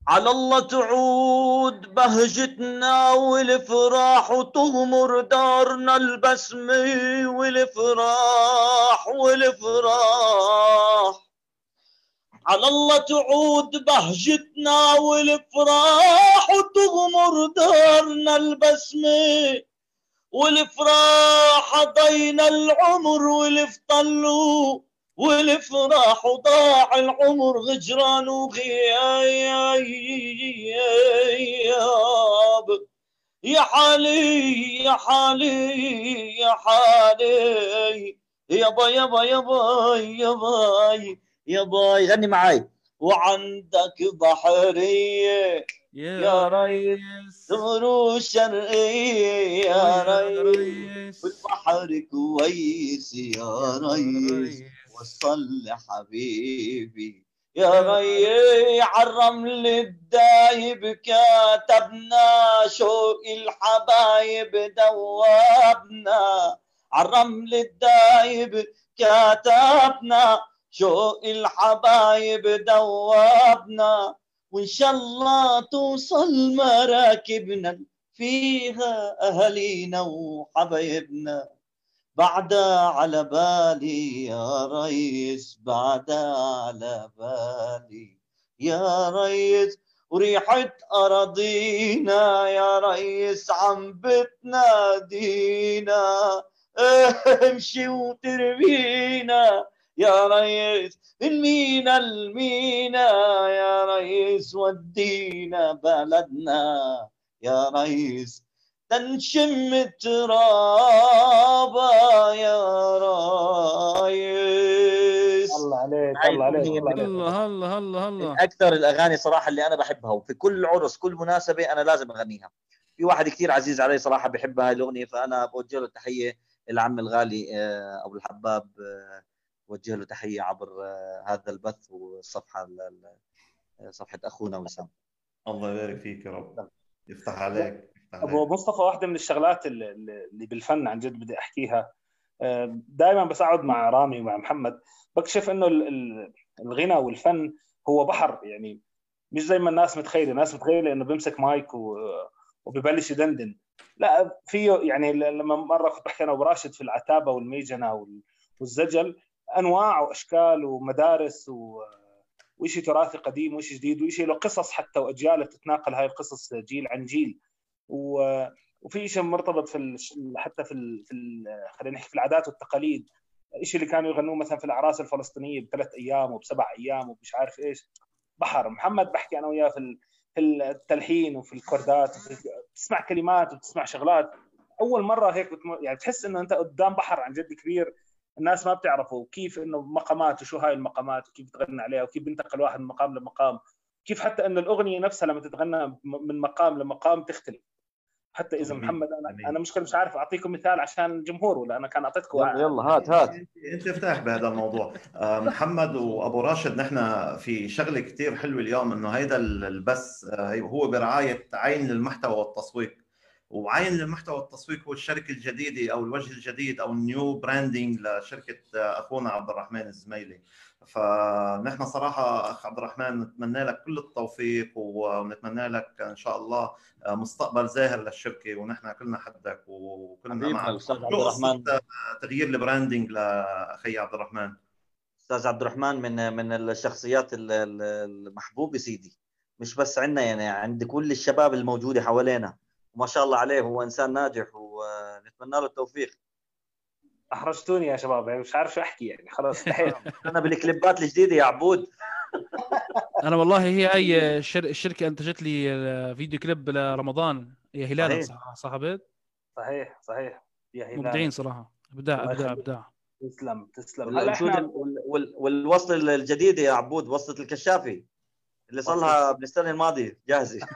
على الله تعود بهجتنا والفراح وتغمر دارنا البسمة والفراح والفراح على الله تعود بهجتنا والفراح وتغمر دارنا البسمه والفراح ضينا العمر والفطلوا والفراح وضاع العمر غجران وغياب. يا حالي يا حالي يا حالي يابا يابا يابا يابا يابا غني معاي. وعندك بحرية يا, ريس. دروب شرقية يا ريس. والبحر كويس يا ريس. وصل حبيبي. يا ري عالرمل الدايب كاتبنا شوق الحبايب دوابنا. عالرمل الدايب كاتبنا شوق الحبايب دوابنا وإن شاء الله توصل مراكبنا فيها اهالينا وحبايبنا. بعدها على بالي يا ريس بعدها على بالي يا ريس. وريحة أراضينا يا ريس عم بتنادينا. [LAUGHS] امشي وترمينا يا ريس من مينا المينا يا ريس ودينا بلدنا. يا ريس تنشم ترابا. يا رايس الله عليك الله عليك الله عليك. الله الله الله الله. من أكثر الأغاني صراحة اللي أنا بحبها وفي كل عرس كل مناسبة أنا لازم أغنيها. في واحد كثير عزيز علي صراحة بحب هاي الأغنية فأنا بوجه له تحية العم الغالي آه، أبو الحباب آه، بوجه له تحية عبر آه، هذا البث والصفحة ال- ال- صفحة أخونا وسام الله يبارك فيك يا رب. يفتح عليك يفتح أبو مصطفى واحدة من الشغلات اللي, بالفن عن جد بدي أحكيها. دائما بساعد مع رامي ومع محمد. بكشف إنه ال- ال- الغنى والفن هو بحر. يعني مش زي ما الناس متخيلة. الناس متخيلة إنه بيمسك مايك وببلش يدندن. لا فيه يعني لما مرة كنت بحكي أنا وبراشد في العتابة والميجنة وال- والزجل أنواع وأشكال ومدارس و وشيء تراثي قديم وشيء جديد وشيء له قصص حتى وأجيال بتتناقل هاي القصص جيل عن جيل. و... وفي شيء مرتبط في ال... حتى في ال... في ال... خلينا نحكي في العادات والتقاليد. الشيء اللي كانوا يغنوه مثلا في الأعراس الفلسطينية بثلاث أيام وبسبع أيام ومش عارف إيش. بحر. محمد بحكي أنا وياه في. في التلحين وفي الكوردات. وفي... بتسمع كلمات وبتسمع شغلات. أول مرة هيك بتم... يعني تحس إنه أنت قدام بحر عن جد كبير. الناس ما بتعرفه كيف إنه مقامات وشو هاي المقامات وكيف تغنى عليها وكيف بينتقل واحد من مقام لمقام. كيف حتى إنه الأغنية نفسها لما تتغنى من مقام لمقام تختلف. حتى إذا. محمد أنا. أنا مشكلة مش عارف أعطيكم مثال عشان الجمهور ولا أنا كان أعطيتكم يلا يلا هات هات. انت ارتاح بهذا الموضوع. آه، محمد وأبو راشد نحن في شغلة كثير حلوة اليوم إنه هيدا البث آه، هو برعاية عين للمحتوى والتسويق. وعين للمحتوى والتسويق هو الشركة الجديدة أو الوجه الجديد أو ال new branding لشركة آه، أخونا عبد الرحمن الزميلي. فنحن صراحة أخ عبد الرحمن نتمنى لك كل التوفيق ونتمنى لك إن شاء الله آه، مستقبل زاهر للشركة ونحن كلنا حدك وكلنا معك. الاستاذ عبد الرحمن؟ تغيير ال branding لأخي عبد الرحمن؟ أستاذ عبد الرحمن من من الشخصيات ال- ال- المحبوبة سيدي. مش بس عندنا يعني عند كل الشباب الموجودة حوالينا. وما شاء الله عليه هو إنسان ناجح ونتمنى له التوفيق. أحرجتوني يا شباب يعني مش عارف شو أحكي يعني خلاص [LAUGHS] أنا بالكليبات الجديدة يا عبود. [LAUGHS] أنا والله هي هي الشر... الشركة أنتجت لي فيديو كليب لرمضان هي هلال صحيح. صح صح عبيد؟ صحيح صحيح. يا هلال. مبدعين صراحة. أبداع أبداع. أبداع. تسلم تسلم. هلا والانشود إحنا وال- وال- والوصل الجديده يا عبود وصلة الكشافي. اللي صار لها من السنة الماضيه جاهزة. [LAUGHS]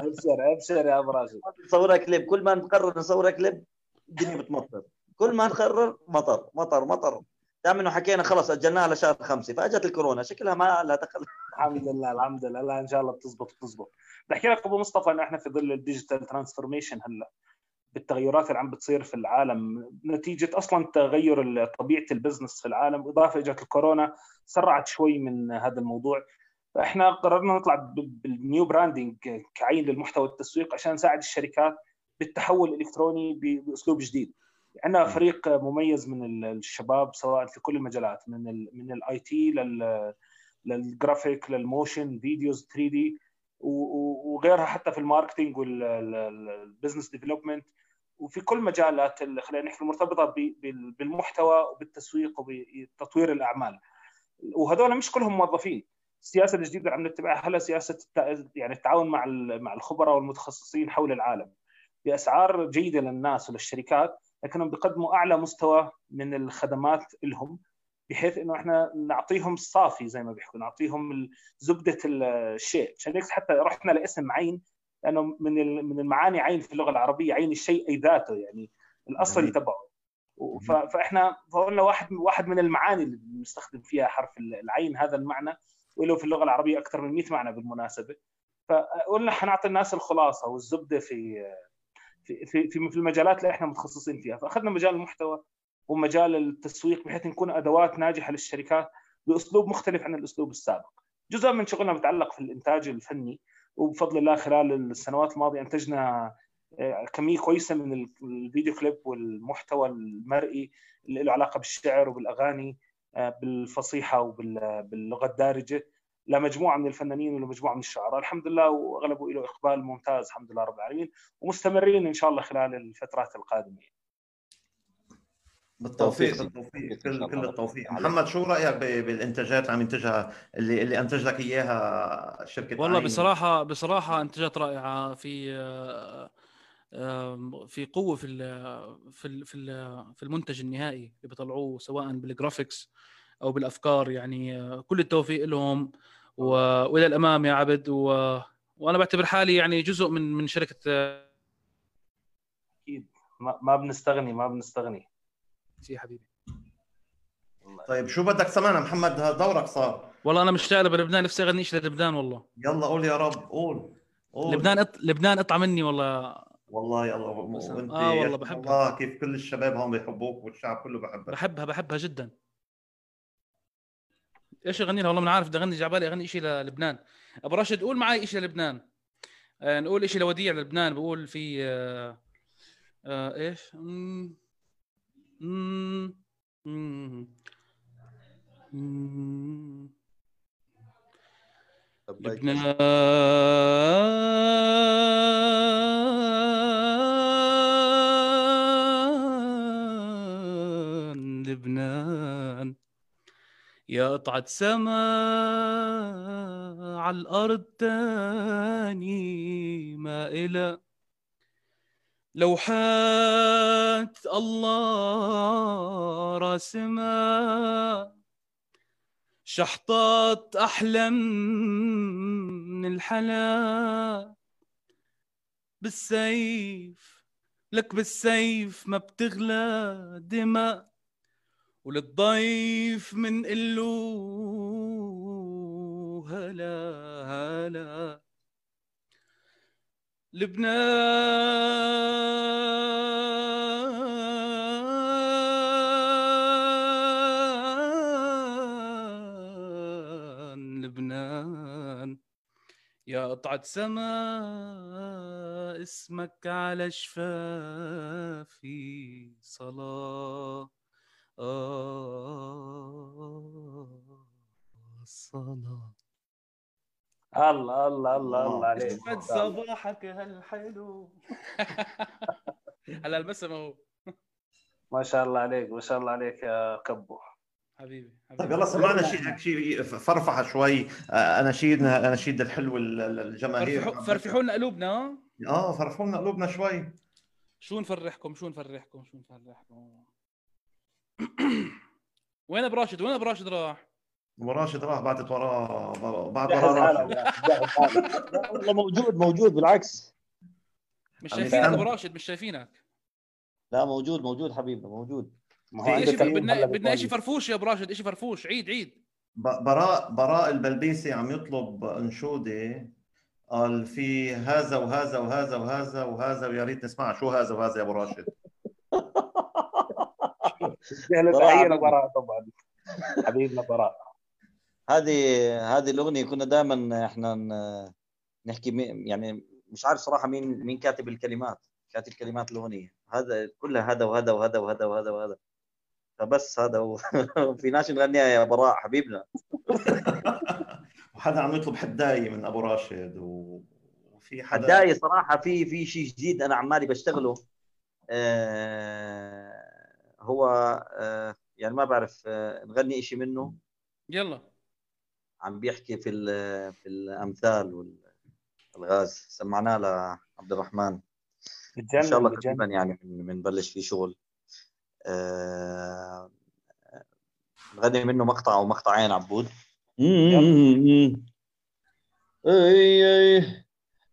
أبشر أبشر يا أبو راشد. نصورها كليب. كل ما نقرر نصورها كليب الدنيا بتمطر. كل ما نقرر مطر مطر مطر. دام إنه حكينا خلص أجلناها لشهر خمسة فأجت الكورونا. شكلها ما لها دخل. الحمد لله الحمد لله. لا إن شاء الله بتزبط بتزبط. بحكي لك أبو مصطفى انه إحنا في ظل ال digital transformation هلأ بالتغيرات اللي عم بتصير في العالم نتيجة أصلا تغير طبيعة ال business في العالم إضافة اجت الكورونا سرعت شوي من هذا الموضوع. فاحنا قررنا نطلع بال new branding كعين للمحتوى والتسويق عشان نساعد الشركات بالتحول الإلكتروني بأسلوب جديد. عندنا فريق مميز من ال- الشباب سواء في كل المجالات من ال من ال IT لل لل graphic لل motion videos 3D وغيرها حتى في ال marketing وال business development وفي كل مجالات ال- خلينا نحكي المرتبطة بالمحتوى وبالتسويق وبتطوير الأعمال. وهذول مش كلهم موظفين. السياسة الجديده اللي عم نتبعها. هلا سياسة يعني التعاون مع ال- مع الخبراء والمتخصصين حول العالم بأسعار جيدة للناس وللشركات لكنهم بيقدموا أعلى مستوى من الخدمات لهم بحيث إنه إحنا نعطيهم الصافي زي ما بيحكوا نعطيهم زبدة الشيء. عشان هيك حتى رحنا لاسم عين لأنه من من المعاني عين في اللغة العربية عين الشيء أي ذاته يعني الاصلي تبعه. فإحنا فقلنا واحد واحد من المعاني اللي بنستخدم فيها حرف العين هذا المعنى. وله في اللغة العربية أكثر من 100 معنى بالمناسبة. فقلنا حنعطي الناس الخلاصة والزبدة في في في في المجالات اللي إحنا متخصصين فيها. فأخذنا مجال المحتوى ومجال التسويق بحيث نكون أدوات ناجحة للشركات بأسلوب مختلف عن الأسلوب السابق. جزء من شغلنا بيتعلق في الإنتاج الفني وبفضل الله خلال السنوات الماضية أنتجنا آه، كمية كويسة من الفيديو كليب والمحتوى المرئي اللي له علاقة بالشعر وبالأغاني. بالفصيحة وباللغه الدارجة لمجموعة من الفنانين ولمجموعة من الشعراء. الحمد لله واغلبه له إقبال ممتاز الحمد لله رب العالمين ومستمرين إن شاء الله خلال الفترات القادمة. بالتوفيق. بالتوفيق كل كل التوفيق. محمد شو رأيك بالإنتاجات اللي عم ينتجها اللي اللي انتج لك إياها شركة والله عين. بصراحة بصراحة انتاجات رائعة في في قوة في في في المنتج النهائي اللي بيطلعوه سواء بالجرافيكس أو بالأفكار. يعني كل التوفيق لهم. وإلى الأمام يا عبد. و... وأنا بعتبر حالي يعني جزء من من شركة أكيد. ما, ما بنستغني ما بنستغني. يا حبيبي. طيب شو بدك سمعنا محمد؟ دورك صار. والله أنا مشتاق بلبنان نفسي أغني شيء للبنان والله. يلا قول يا رب قول, قول. لبنان أط... لبنان اقطع مني والله. والله يلا وانت آه والله بحبها الله كيف كل الشباب هون بيحبوك والشعب كله بحبك بحبها بحبها جدا إيش اغني لها والله ما عارف بدي اغني جعبالي اغني شيء للبنان ابو راشد قول معي شيء للبنان آه نقول شيء لوديع للبنان بقول في آه آه إيش مم. مم. لبنان لبنان. يا قطعة سما على الأرض تاني ما إلى. لوحات الله راسمها شحطات أحلم من الحلا بالسيف لك بالسيف ما بتغلى دماء وللضيف من قلو هلا هلا لبنان لبنان. يا قطعة سما اسمك على شفافي. صلاة الصلاة الله الله الله الله عليك. اسعد صباحك هالحلو. [LAUGHS] هلا البسم اهو ما شاء الله عليك ما شاء الله عليك يا كبو. حبيبي, حبيبي. طيب يلا سمعنا شيء شيء فرفحة شوي. آه، اناشيدنا اناشيد الحلو الجماهير. فرفحوا لنا قلوبنا آه فرفحوا لنا قلوبنا شوي. شو نفرحكم؟ شو نفرحكم؟ شو نفرحكم؟ [CLEARS THROAT] وين أبو راشد؟ وين أبو راشد راح؟ أبو راشد راح بعدت وراه بعد وراه والله موجود موجود بالعكس. مش شايفينك أبو راشد؟ مش شايفينك. لا موجود موجود حبيبي موجود. بدنا بدنا شيء فرفوش يا ابو راشد شيء فرفوش. عيد عيد. براء براء البلبيسي عم يطلب أنشودة. قال في هذا وهذا وهذا وهذا وهذا ويا ريت نسمع شو هذا وهذا يا أبو راشد؟ تحيه لبراء طبعا. حبيبنا براء. هذه هذه الأغنية كنا دائما إحنا نحكي يعني مش عارف صراحة مين مين كاتب الكلمات كاتب كلمات الأغنية. هذا كلها هذا وهذا وهذا وهذا وهذا وهذا. فبس هذا وفي [LAUGHS] ناس نغنيها يا براء حبيبنا. [LAUGHS] وحدا عم يطلب حداية من أبو راشد وفي حدا حداية صراحة في في شيء جديد أنا عمالي بشتغله. آه هو آه يعني ما بعرف آه نغني شيء منه. يلا. عم بيحكي في في الأمثال والغاز سمعناه لعبد الرحمن. إن شاء الله قريبا يعني بنبلش فيه شغل. آه نغني منه مقطع أو مقطعين عبود. أي أي.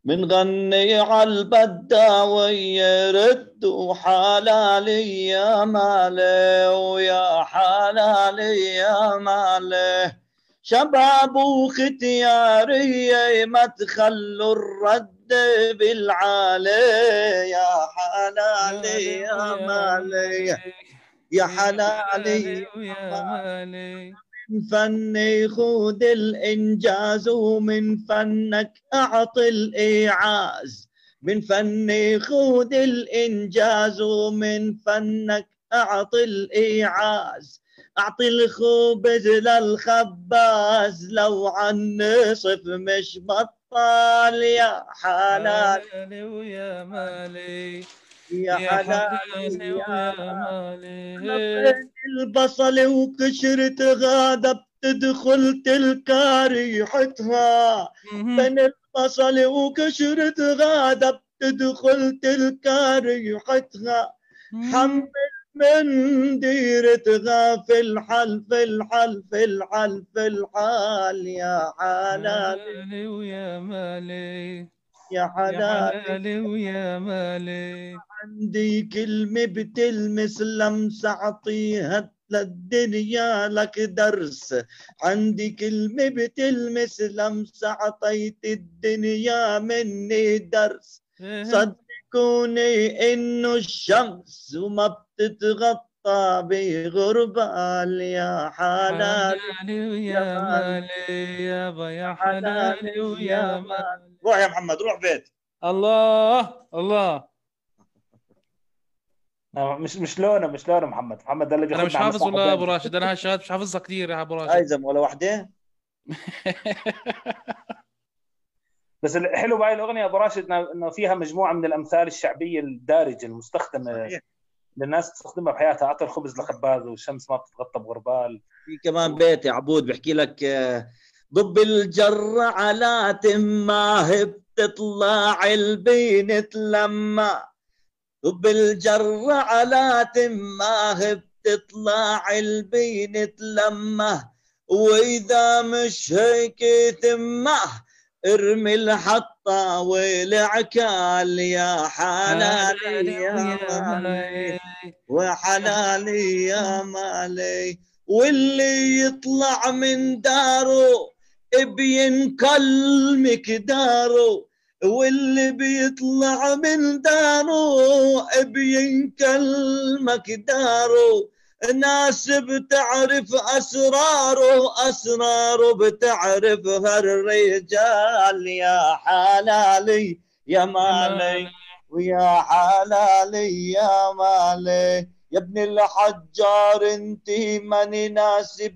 بنغني عالبداوية ردوا حلالي يا مالي ويا حلالي يا مالي. شباب وختيارية ما تخلوا الرد بالعالي. يا حلالي يا مالي. يا حلالي يا مالي. من فني خذ الإنجاز ومن فنك أعطي الإيعاز. من فني خذ الإنجاز ومن فنك أعطي الإيعاز. أعطي الخبز للخباز لو عن نصف مش بطال يا حلال. ويا مالي. يا يا حلال حلالي يا مالي البصل وقشرة غادة بتدخل تلقى ريحتها. بين البصل وقشرة غادة بتدخل تلقى ريحتها. حمل من ديرتها في الحل في الحل في الحل في الحال يا حلال مالي ويا مالي. يا يا حلال. حلالي ويا مالي. عندي كلمة بتلمس لمسة أعطيها للدنيا لك درس. عندي كلمة بتلمس لمسة أعطيت الدنيا مني درس. صدقوني إنه الشمس وما بتتغطى بغربال يا حلال ويا مالي يابا يا حلالي ويا مالي. روح يا محمد روح بيت. الله الله. مش مش لونه مش لونه محمد. محمد ده اللي أنا مش حافظ بعيدة. أبو راشد؟ أنا هالشهادة مش حافظها كثير يا أبو راشد. أيزم ولا وحدة؟ [LAUGHS] بس الحلو بهاي الأغنية أبو راشد إنه- إنه فيها مجموعة من الأمثال الشعبية الدارجة المستخدمة صحيح. للناس تستخدمها بحياتها. اعطي الخبز لخباز والشمس ما بتتغطى بغربال. في كمان بيت يا عبود بحكي لك آه، ضب الجر على تماه بتطلع البين تلمع ضب الجر على تماه بتطلع البين تلمه وإذا مش هيك تمه ارمي الحطة والعكال يا حلالي يا مالي وحلالي يا مالي. واللي يطلع من داره بينكل مقداره واللي بيطلع من داره بينكل مقداره ناس بتعرف أسراره أسراره بتعرفها الرجال يا حلالي يا مالي ويا حلالي يا مالي. يا ابن الحجار انتي ماني ناسي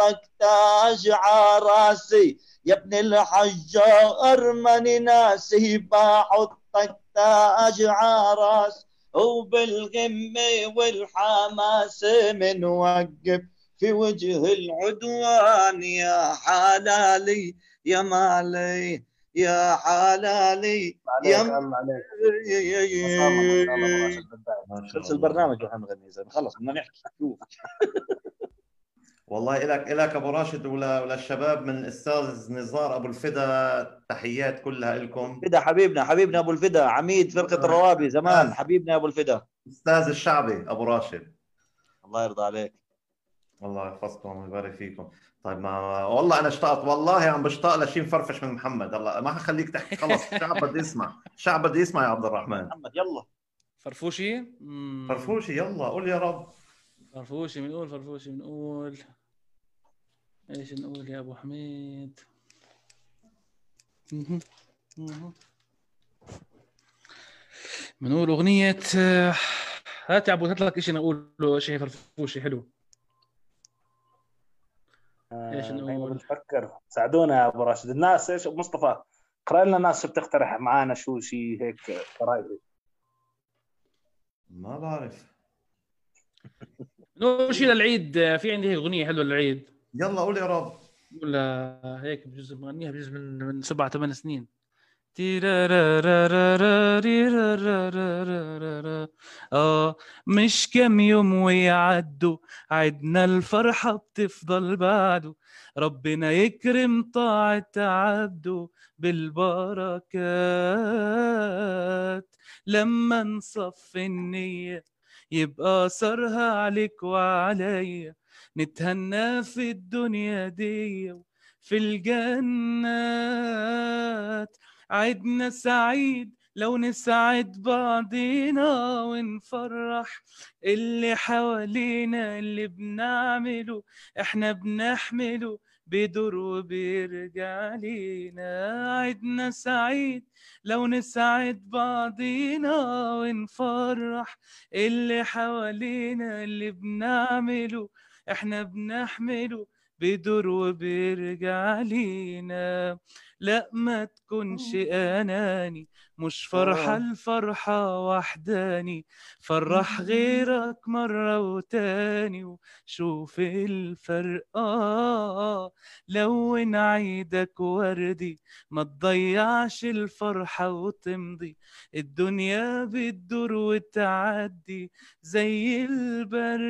بحطك تاج عراسي. يا ابن الحجار ماني ناسي. بحطك تاج عراس. وبالغمة والحماس منوقف في وجه العدوان يا حلالي. يا مالي يا حلالي. يا مالي. خلص. البرنامج وإحنا نغني خلص بدنا نحكي. شوف. والله إلك إلك أبو راشد ولا وللشباب من الأستاذ نزار أبو الفدا تحيات كلها لكم فدا حبيبنا حبيبنا أبو الفدا عميد فرقة الروابي زمان حبيبنا يا أبو الفدا. أستاذ الشعبي أبو راشد. الله يرضى عليك. الله يحفظكم ويبارك فيكم. طيب ما والله أنا اشتقت والله عم بشتاق لشي مفرفش من محمد. الله ما حخليك تحكي. خلص الشعب بده يسمع. الشعب بده يسمع يا عبد الرحمن. محمد يلا. فرفوشي؟ مم. فرفوشي يلا قول يا رب. فرفوشي بنقول فرفوشي بنقول. إيش نقول يا ابو حميد. بنقول أغنية آه، هات يا ابو هات لك شيء نقوله شيء فرفوشي حلو. إيش آه، نقول؟ هينا بنفكر. ساعدونا يا أبو راشد. الناس إيش مصطفى؟ اقرا لنا ناس شو بتقترح معانا شو شيء هيك قرايب ما بعرف. نقول شيء للعيد آه، في عندي هيك أغنية حلوة للعيد. يلا قول يا رب. ولا هيك بجوز مغنيها بجوز من من سبع ثمان سنين. آه مش كم يوم ويعدوا عدنا الفرحة بتفضل بعده. ربنا يكرم طاعة عبده بالبركات. لما نصفي النية يبقى أثرها عليك وعليا. نتهنى في الدنيا دي في الجنات. عدنا سعيد لو نسعد بعضينا ونفرح. اللي حوالينا اللي بنعمله إحنا بنحمله بيدور وبيرجع لينا. عدنا سعيد لو نسعد بعضينا ونفرح. اللي حوالينا اللي بنعمله إحنا بنحمله بيدور وبيرجع لينا لا ما تكونش أناني مش فرحة الفرحة وحداني فرح [LAUGHS] غيرك مرة وتاني. وشوف الفرق آه لون عيدك وردي ما تضيعش الفرحة وتمضي. الدنيا بتدور وتعدي زي البر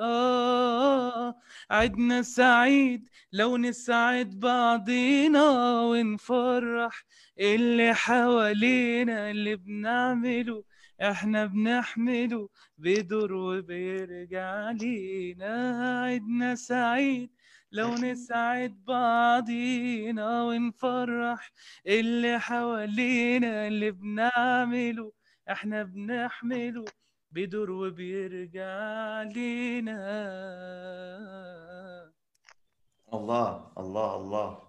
آه. عدنا سعيد لو نسعد بعضينا ونفرح اللي حوالينا اللي بنعمله إحنا بنحمله. بيدور وبيرجع لينا. عدنا سعيد. لو نسعد بعضينا ونفرح. اللي حوالينا اللي بنعمله إحنا بنحمله. بيدور وبيرجع لينا. الله الله الله.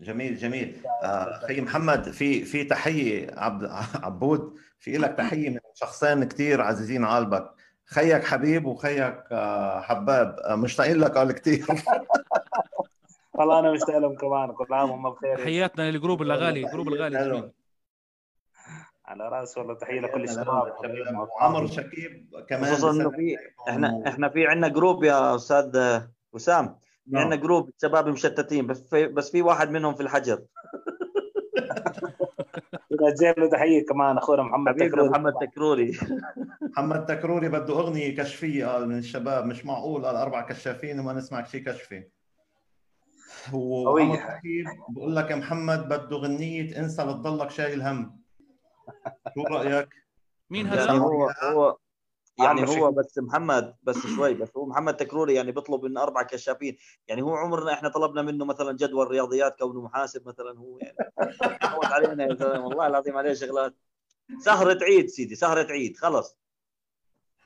جميل جميل. آه، أخي محمد في في تحية عبد عبود في لك تحية من شخصين كثير عزيزين على قلبك. خيك حبيب وخيك آه، حباب. آه، مشتاقين لك قال كثير [LAUGHS] والله أنا مشتاق لهم كمان. كل عام وهم بخير. تحياتنا لل group الأغالي group الأغالي جميل. على رأس والله تحية لكل الشباب عمر شكيب كمان خصوصا إنه في. إحنا إحنا في عندنا group يا أستاذ وسام. نعم. عندنا group شباب مشتتين بس في بس في واحد منهم في الحجر. [LAUGHS] جايب له تحية كمان أخونا محمد تكرم محمد تكروري. محمد تكروري بده أغنية كشفية قال من الشباب. مش معقول قال أربع كشافين وما نسمع شيء كشفي. شكيب بقول لك يا محمد بده غنية إنسى لتضلك شايل هم. شو رأيك؟ مين هذا؟ هو هو يعني هو بس محمد بس شوي بس هو محمد تكروري يعني بيطلب من أربع كشافين. يعني هو عمرنا إحنا طلبنا منه مثلا جدول رياضيات كونه محاسب مثلا هو يعني. [LAUGHS] فوت علينا يا زلمة والله العظيم عليه شغلات. سهرة عيد سيدي سهرة عيد خلص.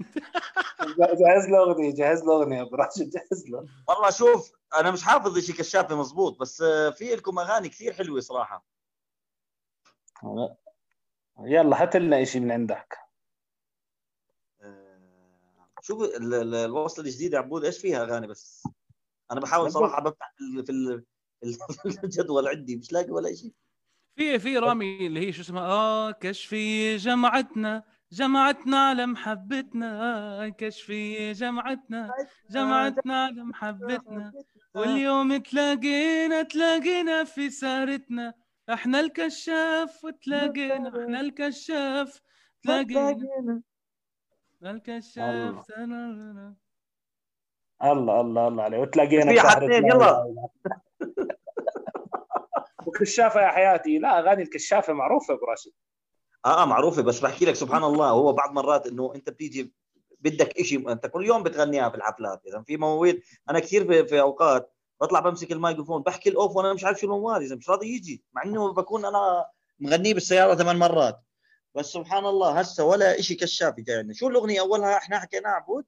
[LAUGHS] جهز له أغنية جهز له أغنية أبو راشد جهز له. والله شوف أنا مش حافظ شيء كشافي مزبوط بس في لكم أغاني كثير حلوة صراحة. يلا هات لنا شيء من عندك. شوف ال- ال- الوصلة الجديدة عبود إيش فيها أغاني بس؟ أنا بحاول صراحة بفتح في ال- في ال- [LAUGHS] في الجدول عندي مش لاقي ولا شيء في في رامي اللي هي شو اسمها؟ آه كشفي جمعتنا جمعتنا على محبتنا كشفي جمعتنا جمعتنا على محبتنا واليوم تلاقينا تلاقينا في سهرتنا. إحنا الكشاف وتلاقينا إحنا الكشاف تلاقينا. الكشاف تلاقينا. الله الله الله عليه وتلاقينا في حاطين، لا يلا. الله. [LAUGHS] وكشافة يا حياتي. لا أغاني الكشافة معروفة أبو راشد. آه آه معروفة. بس بحكي لك سبحان الله هو بعض مرات إنه أنت بتيجي بدك شيء أنت كل يوم بتغنيها في الحفلات اذا في مواويل أنا كثير في, في أوقات بطلع بمسك الميكروفون بحكي الأوف وأنا مش عارف شو الموال اذا مش راضي يجي مع إنه بكون أنا مغنيه بالسيارة ثمان مرات. بس سبحان الله هسه ولا شيء كشاف جاي شو الأغنية أولها؟ إحنا حكيناها عبود.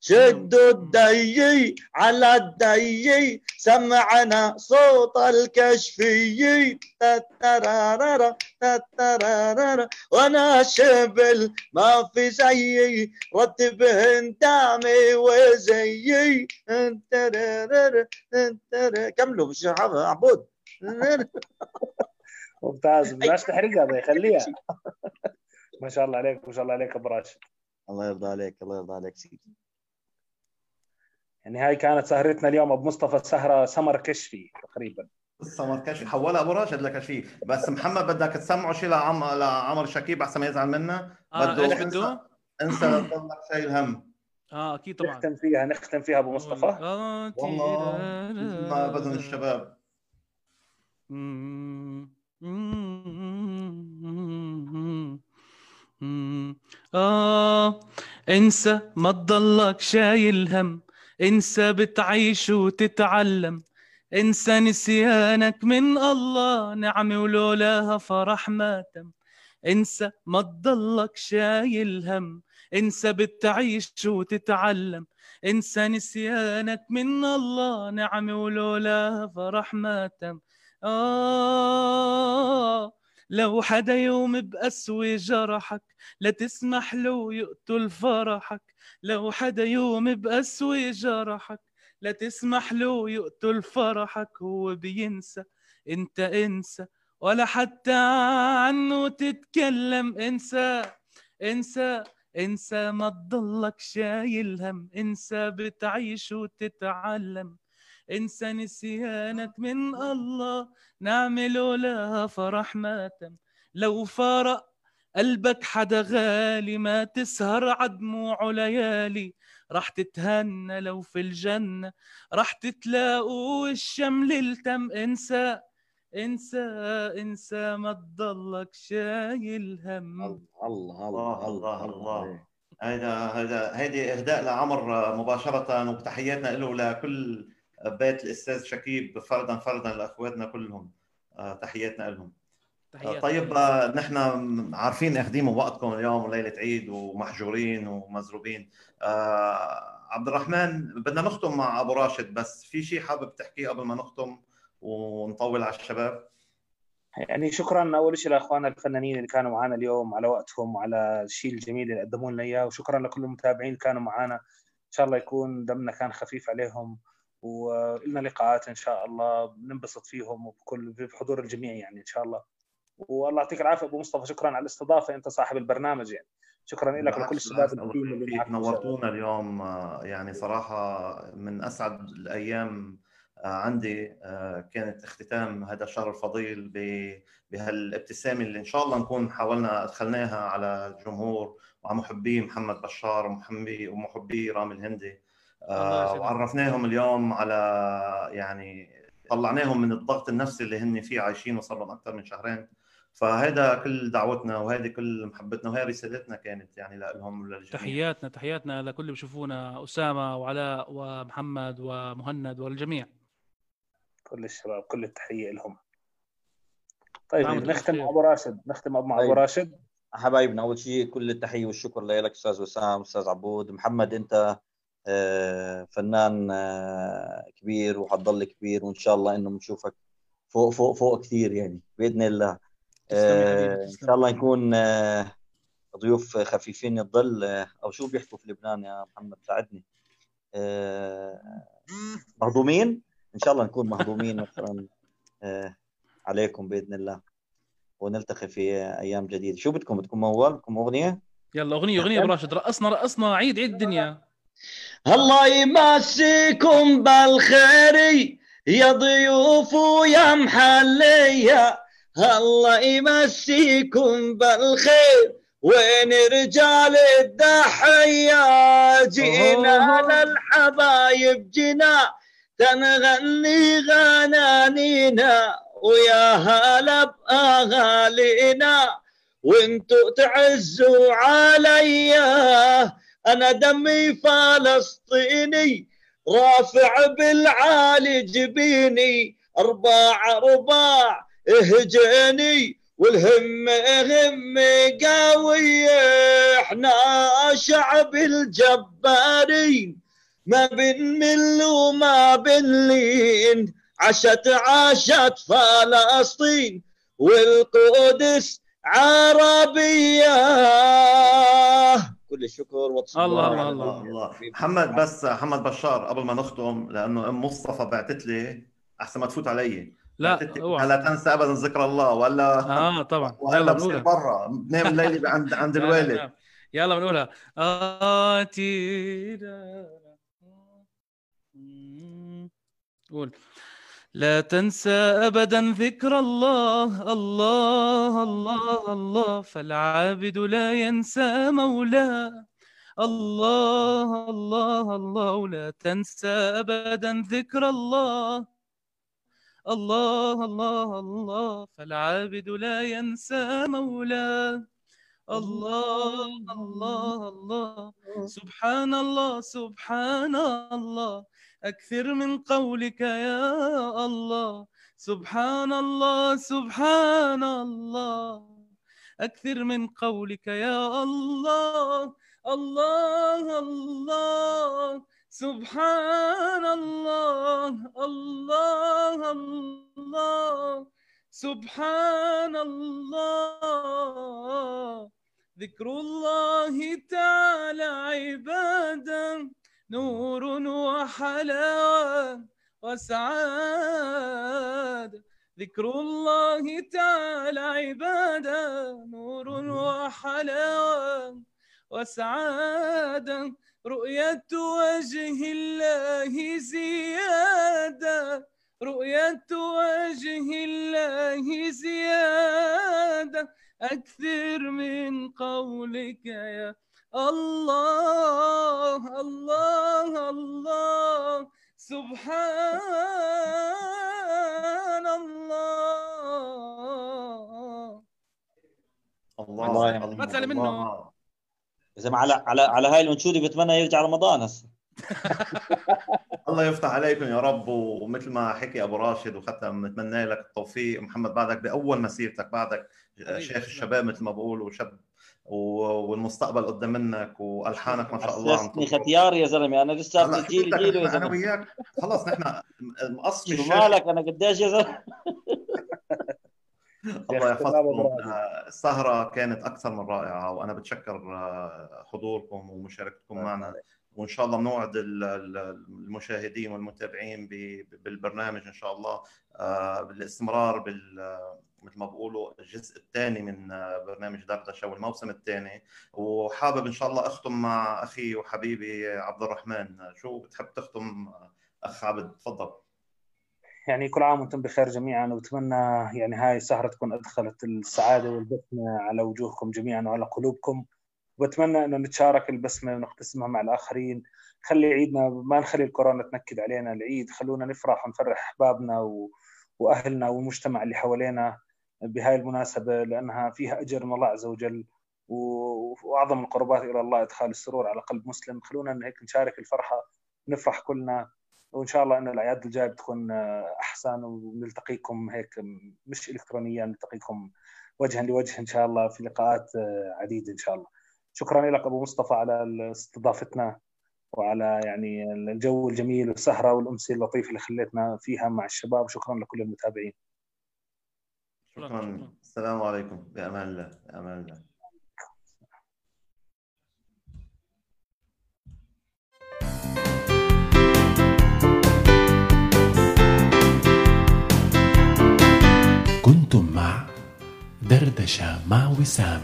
شدوا الدي على الدي سمعنا صوت الكشفي تترارارا تترارارا وأنا شبل ما في زيي رتبهن دامي وزيي. كملوا مش عبود. ممتاز. [LAUGHS] بلاش تحرقها بي خليها [LAUGHS] ما شاء الله عليك ما شاء الله عليك أبو راشد. الله يرضى عليك الله يرضى عليك سيدي. يعني هاي كانت سهرتنا اليوم أبو مصطفى سهرة سمر كشفي تقريبا. السمر كشفي. حولها أبو راشد لكشفي. بس محمد بدك تسمعه شيء لعم... لعمر شكيب أحسن ما يزعل منا. آه بده انسى؟ انسى تضلك شايل هم آه أكيد طبعا. نختم فيها نختم فيها أبو مصطفى. والله. ما بدهم الشباب. آه إنسى ما تضلك شايل هم إنسى بتعيش وتتعلم إنسى نسيانك من الله نعمة ولولاها فرح ما تم. إنسى ما تضلك شايل هم إنسى بتعيش وتتعلم إنسى نسيانك من الله نعمة ولولاها فرح ما تم. آه لو حدا يوم بقسوة جرحك لا تسمح له يقتل فرحك. لو حدا يوم بقسوة جرحك لا تسمح له يقتل فرحك. هو بينسى انت انسى ولا حتى عنه تتكلم. انسى انسى انسى ما تضلك شايل هم. انسى بتعيش وتتعلم. انسى نسيانك من الله نعمل لها فرح ماتم لو فارق قلبك حدا غالي ما تسهر عدموعه ليالي. راح تتهنى لو في الجنة راح تتلاقوا الشمل التم انسى انسى انسى ما تضلك شايل هم. الله الله الله الله هذا هذا هيدي إهداء لعمر مباشرة وتحياتنا له لكل بيت الأستاذ شكيب فردا فردا لأخواتنا كلهم. آه، تحياتنا لهم. تحيات طيب آه، نحن عارفين اخذين من وقتكم اليوم وليله عيد ومحجورين ومزروبين. آه، عبد الرحمن بدنا نختم مع أبو راشد بس. في شيء حابب تحكيه قبل ما نختم ونطول على الشباب؟ يعني شكرا أول شيء لأخواننا الفنانين اللي كانوا معنا اليوم على وقتهم وعلى الشيء الجميل اللي قدموا لنا إياه. وشكرا لكل المتابعين اللي كانوا معنا إن شاء الله يكون دمنا كان خفيف عليهم. ولنا لقاءات إن شاء الله بننبسط فيهم وبكل بحضور الجميع يعني إن شاء الله والله يعطيك العافية أبو مصطفى شكرا على الاستضافة أنت صاحب البرنامج يعني شكرا لك ولكل الشباب اللي. نورتونا اليوم آه، يعني صراحة من أسعد الأيام آه، عندي آه، كانت اختتام هذا الشهر الفضيل ب- بهالابتسامة اللي إن شاء الله نكون حاولنا أدخلناها على الجمهور وعلى محبي محمد بشار ومحبي ومحبي رامي الهندي. وعرفناهم اليوم على يعني طلعناهم من الضغط النفسي اللي هن فيه عايشين وصار لهم أكثر من شهرين. فهذا كل دعوتنا وهذه كل محبتنا وهي رسالتنا كانت يعني لهم وللجميع. تحياتنا تحياتنا لكل اللي بيشوفونا أسامة وعلاء ومحمد ومهند والجميع كل الشباب كل التحية لهم طيب نعم، نختم أبو راشد. نختم مع أبو طيب. راشد. حبايبنا أول شيء كل التحية والشكر لك أستاذ وسام أستاذ عبود. محمد أنت آه، فنان آه، كبير وحتضل كبير وإن شاء الله إنه بنشوفك فوق فوق فوق كثير يعني بإذن الله. آه، إن. شاء الله نكون آه، ضيوف خفيفين الظل آه، أو شو بيحكوا في لبنان يا محمد؟ ساعدني. آه، مهضومين؟ إن شاء الله نكون مهضومين مثلا آه، عليكم بإذن الله. ونلتقي في أيام جديدة. شو بدكم؟ بدكم موال؟ بدكم أغنية؟ يلا أغنية أغنية [LAUGHS] ابو راشد رقصنا رقصنا. عيد عيد الدنيا. الله يمسيكم بالخير يا ضيوف ويا محلية. الله يمسيكم بالخير. وين رجال الضحية جينا. للحبايب جينا. تنغني غنانينا ويا هلا بأغالينا. وانتو تعزوا عليا. أنا دمي فلسطيني رافع بالعالي جبيني أرباع ارباع اهجني والهم هم قوية إحنا شعب الجبارين. ما بنمل وما بنلين عشت عاشت فلسطين. والقدس عربية. كل الشكر والتصبير الله الله. الله. الله محمد بس محمد بشار قبل ما نختم لأنه أم مصطفى بعتت لي أحسن ما تفوت علي. لا أوعى. لا تنسى ابدا ذكر الله ولا؟ آه طبعا. وهلا يلا بصير بنقولها. برا. بنام الليلة [LAUGHS] عند عند لا، الوالد. لا. يلا بنقولها. تيرا. قول. لا تنسى أبدا ذكر الله الله الله الله. فالعابد لا ينسى مولاه. الله الله الله. لا تنسى أبدا ذكر الله. الله الله الله. فالعابد لا ينسى مولاه. الله الله الله. سبحان الله سبحان الله. أكثر من قولك يا الله. سبحان الله سبحان الله أكثر من قولك يا الله. الله الله. سبحان الله الله. الله سبحان الله ذكر الله تعالى عبادا. نور وحلاوة وسعادة. ذكر الله تعالى عبادة. نور وحلاوة وسعادة. رؤية وجه الله زيادة. رؤية وجه الله زيادة. أكثر من قولك يا الله الله الله سبحان الله. الله الله ما تسأل منه. يا زلمه على على على هاي الانشوده بتمنى يرجع رمضان هسه. [LAUGHS] الله يفتح عليكم يا رب ومثل ما حكي أبو راشد وختم نتمنى لك التوفيق. محمد بعدك بأول مسيرتك بعدك شيخ الشباب مثل ما بقولوا شاب و- والمستقبل قدام منك وألحانك ما شاء الله عم. ختيار يا زلمة. أنا لسه بدك جيله يا إحنا أنا زلمة. وياك؟ خلص نحن مقص شو مالك؟ أنا قديش يا زلمة؟ [LAUGHS] الله يحفظكم. آه، السهرة كانت أكثر من رائعة وأنا بتشكر آه، حضوركم ومشاركتكم معنا. وإن شاء الله بنوعد ال- ال- المشاهدين والمتابعين ب- بالبرنامج إن شاء الله. آه، بالاستمرار بال مثل ما بقولوا الجزء الثاني من برنامج دردشة والموسم الثاني. وحابب إن شاء الله أختم مع أخي وحبيبي عبد الرحمن. شو بتحب تختم أخ عبد تفضل. يعني كل عام وأنتم بخير جميعا وبتمنى يعني هاي السهرة تكون أدخلت السعادة والبسمة على وجوهكم جميعا وعلى قلوبكم. وبتمنى أنه نتشارك البسمة ونقتسمها مع الآخرين. خلي عيدنا ما نخلي الكورونا تنكد علينا. العيد خلونا نفرح ونفرح أحبابنا و... وأهلنا والمجتمع اللي حوالينا. بهاي المناسبة لأنها فيها أجر من الله عز وجل. وأعظم القربات إلى الله إدخال السرور على قلب مسلم. خلونا هيك نشارك الفرحة نفرح كلنا وإن شاء الله إن الأعياد الجاية بتكون أحسن ونلتقيكم هيك مش الكترونيا نلتقيكم وجها لوجه إن شاء الله في لقاءات عديدة إن شاء الله. شكرا لك أبو مصطفى على استضافتنا وعلى يعني الجو الجميل والسهرة والامسيه اللطيفة اللي خليتنا فيها مع الشباب. شكرا لكل المتابعين. شكرا السلام عليكم. بأمان الله بأمان الله. كنتم مع دردشة مع وسام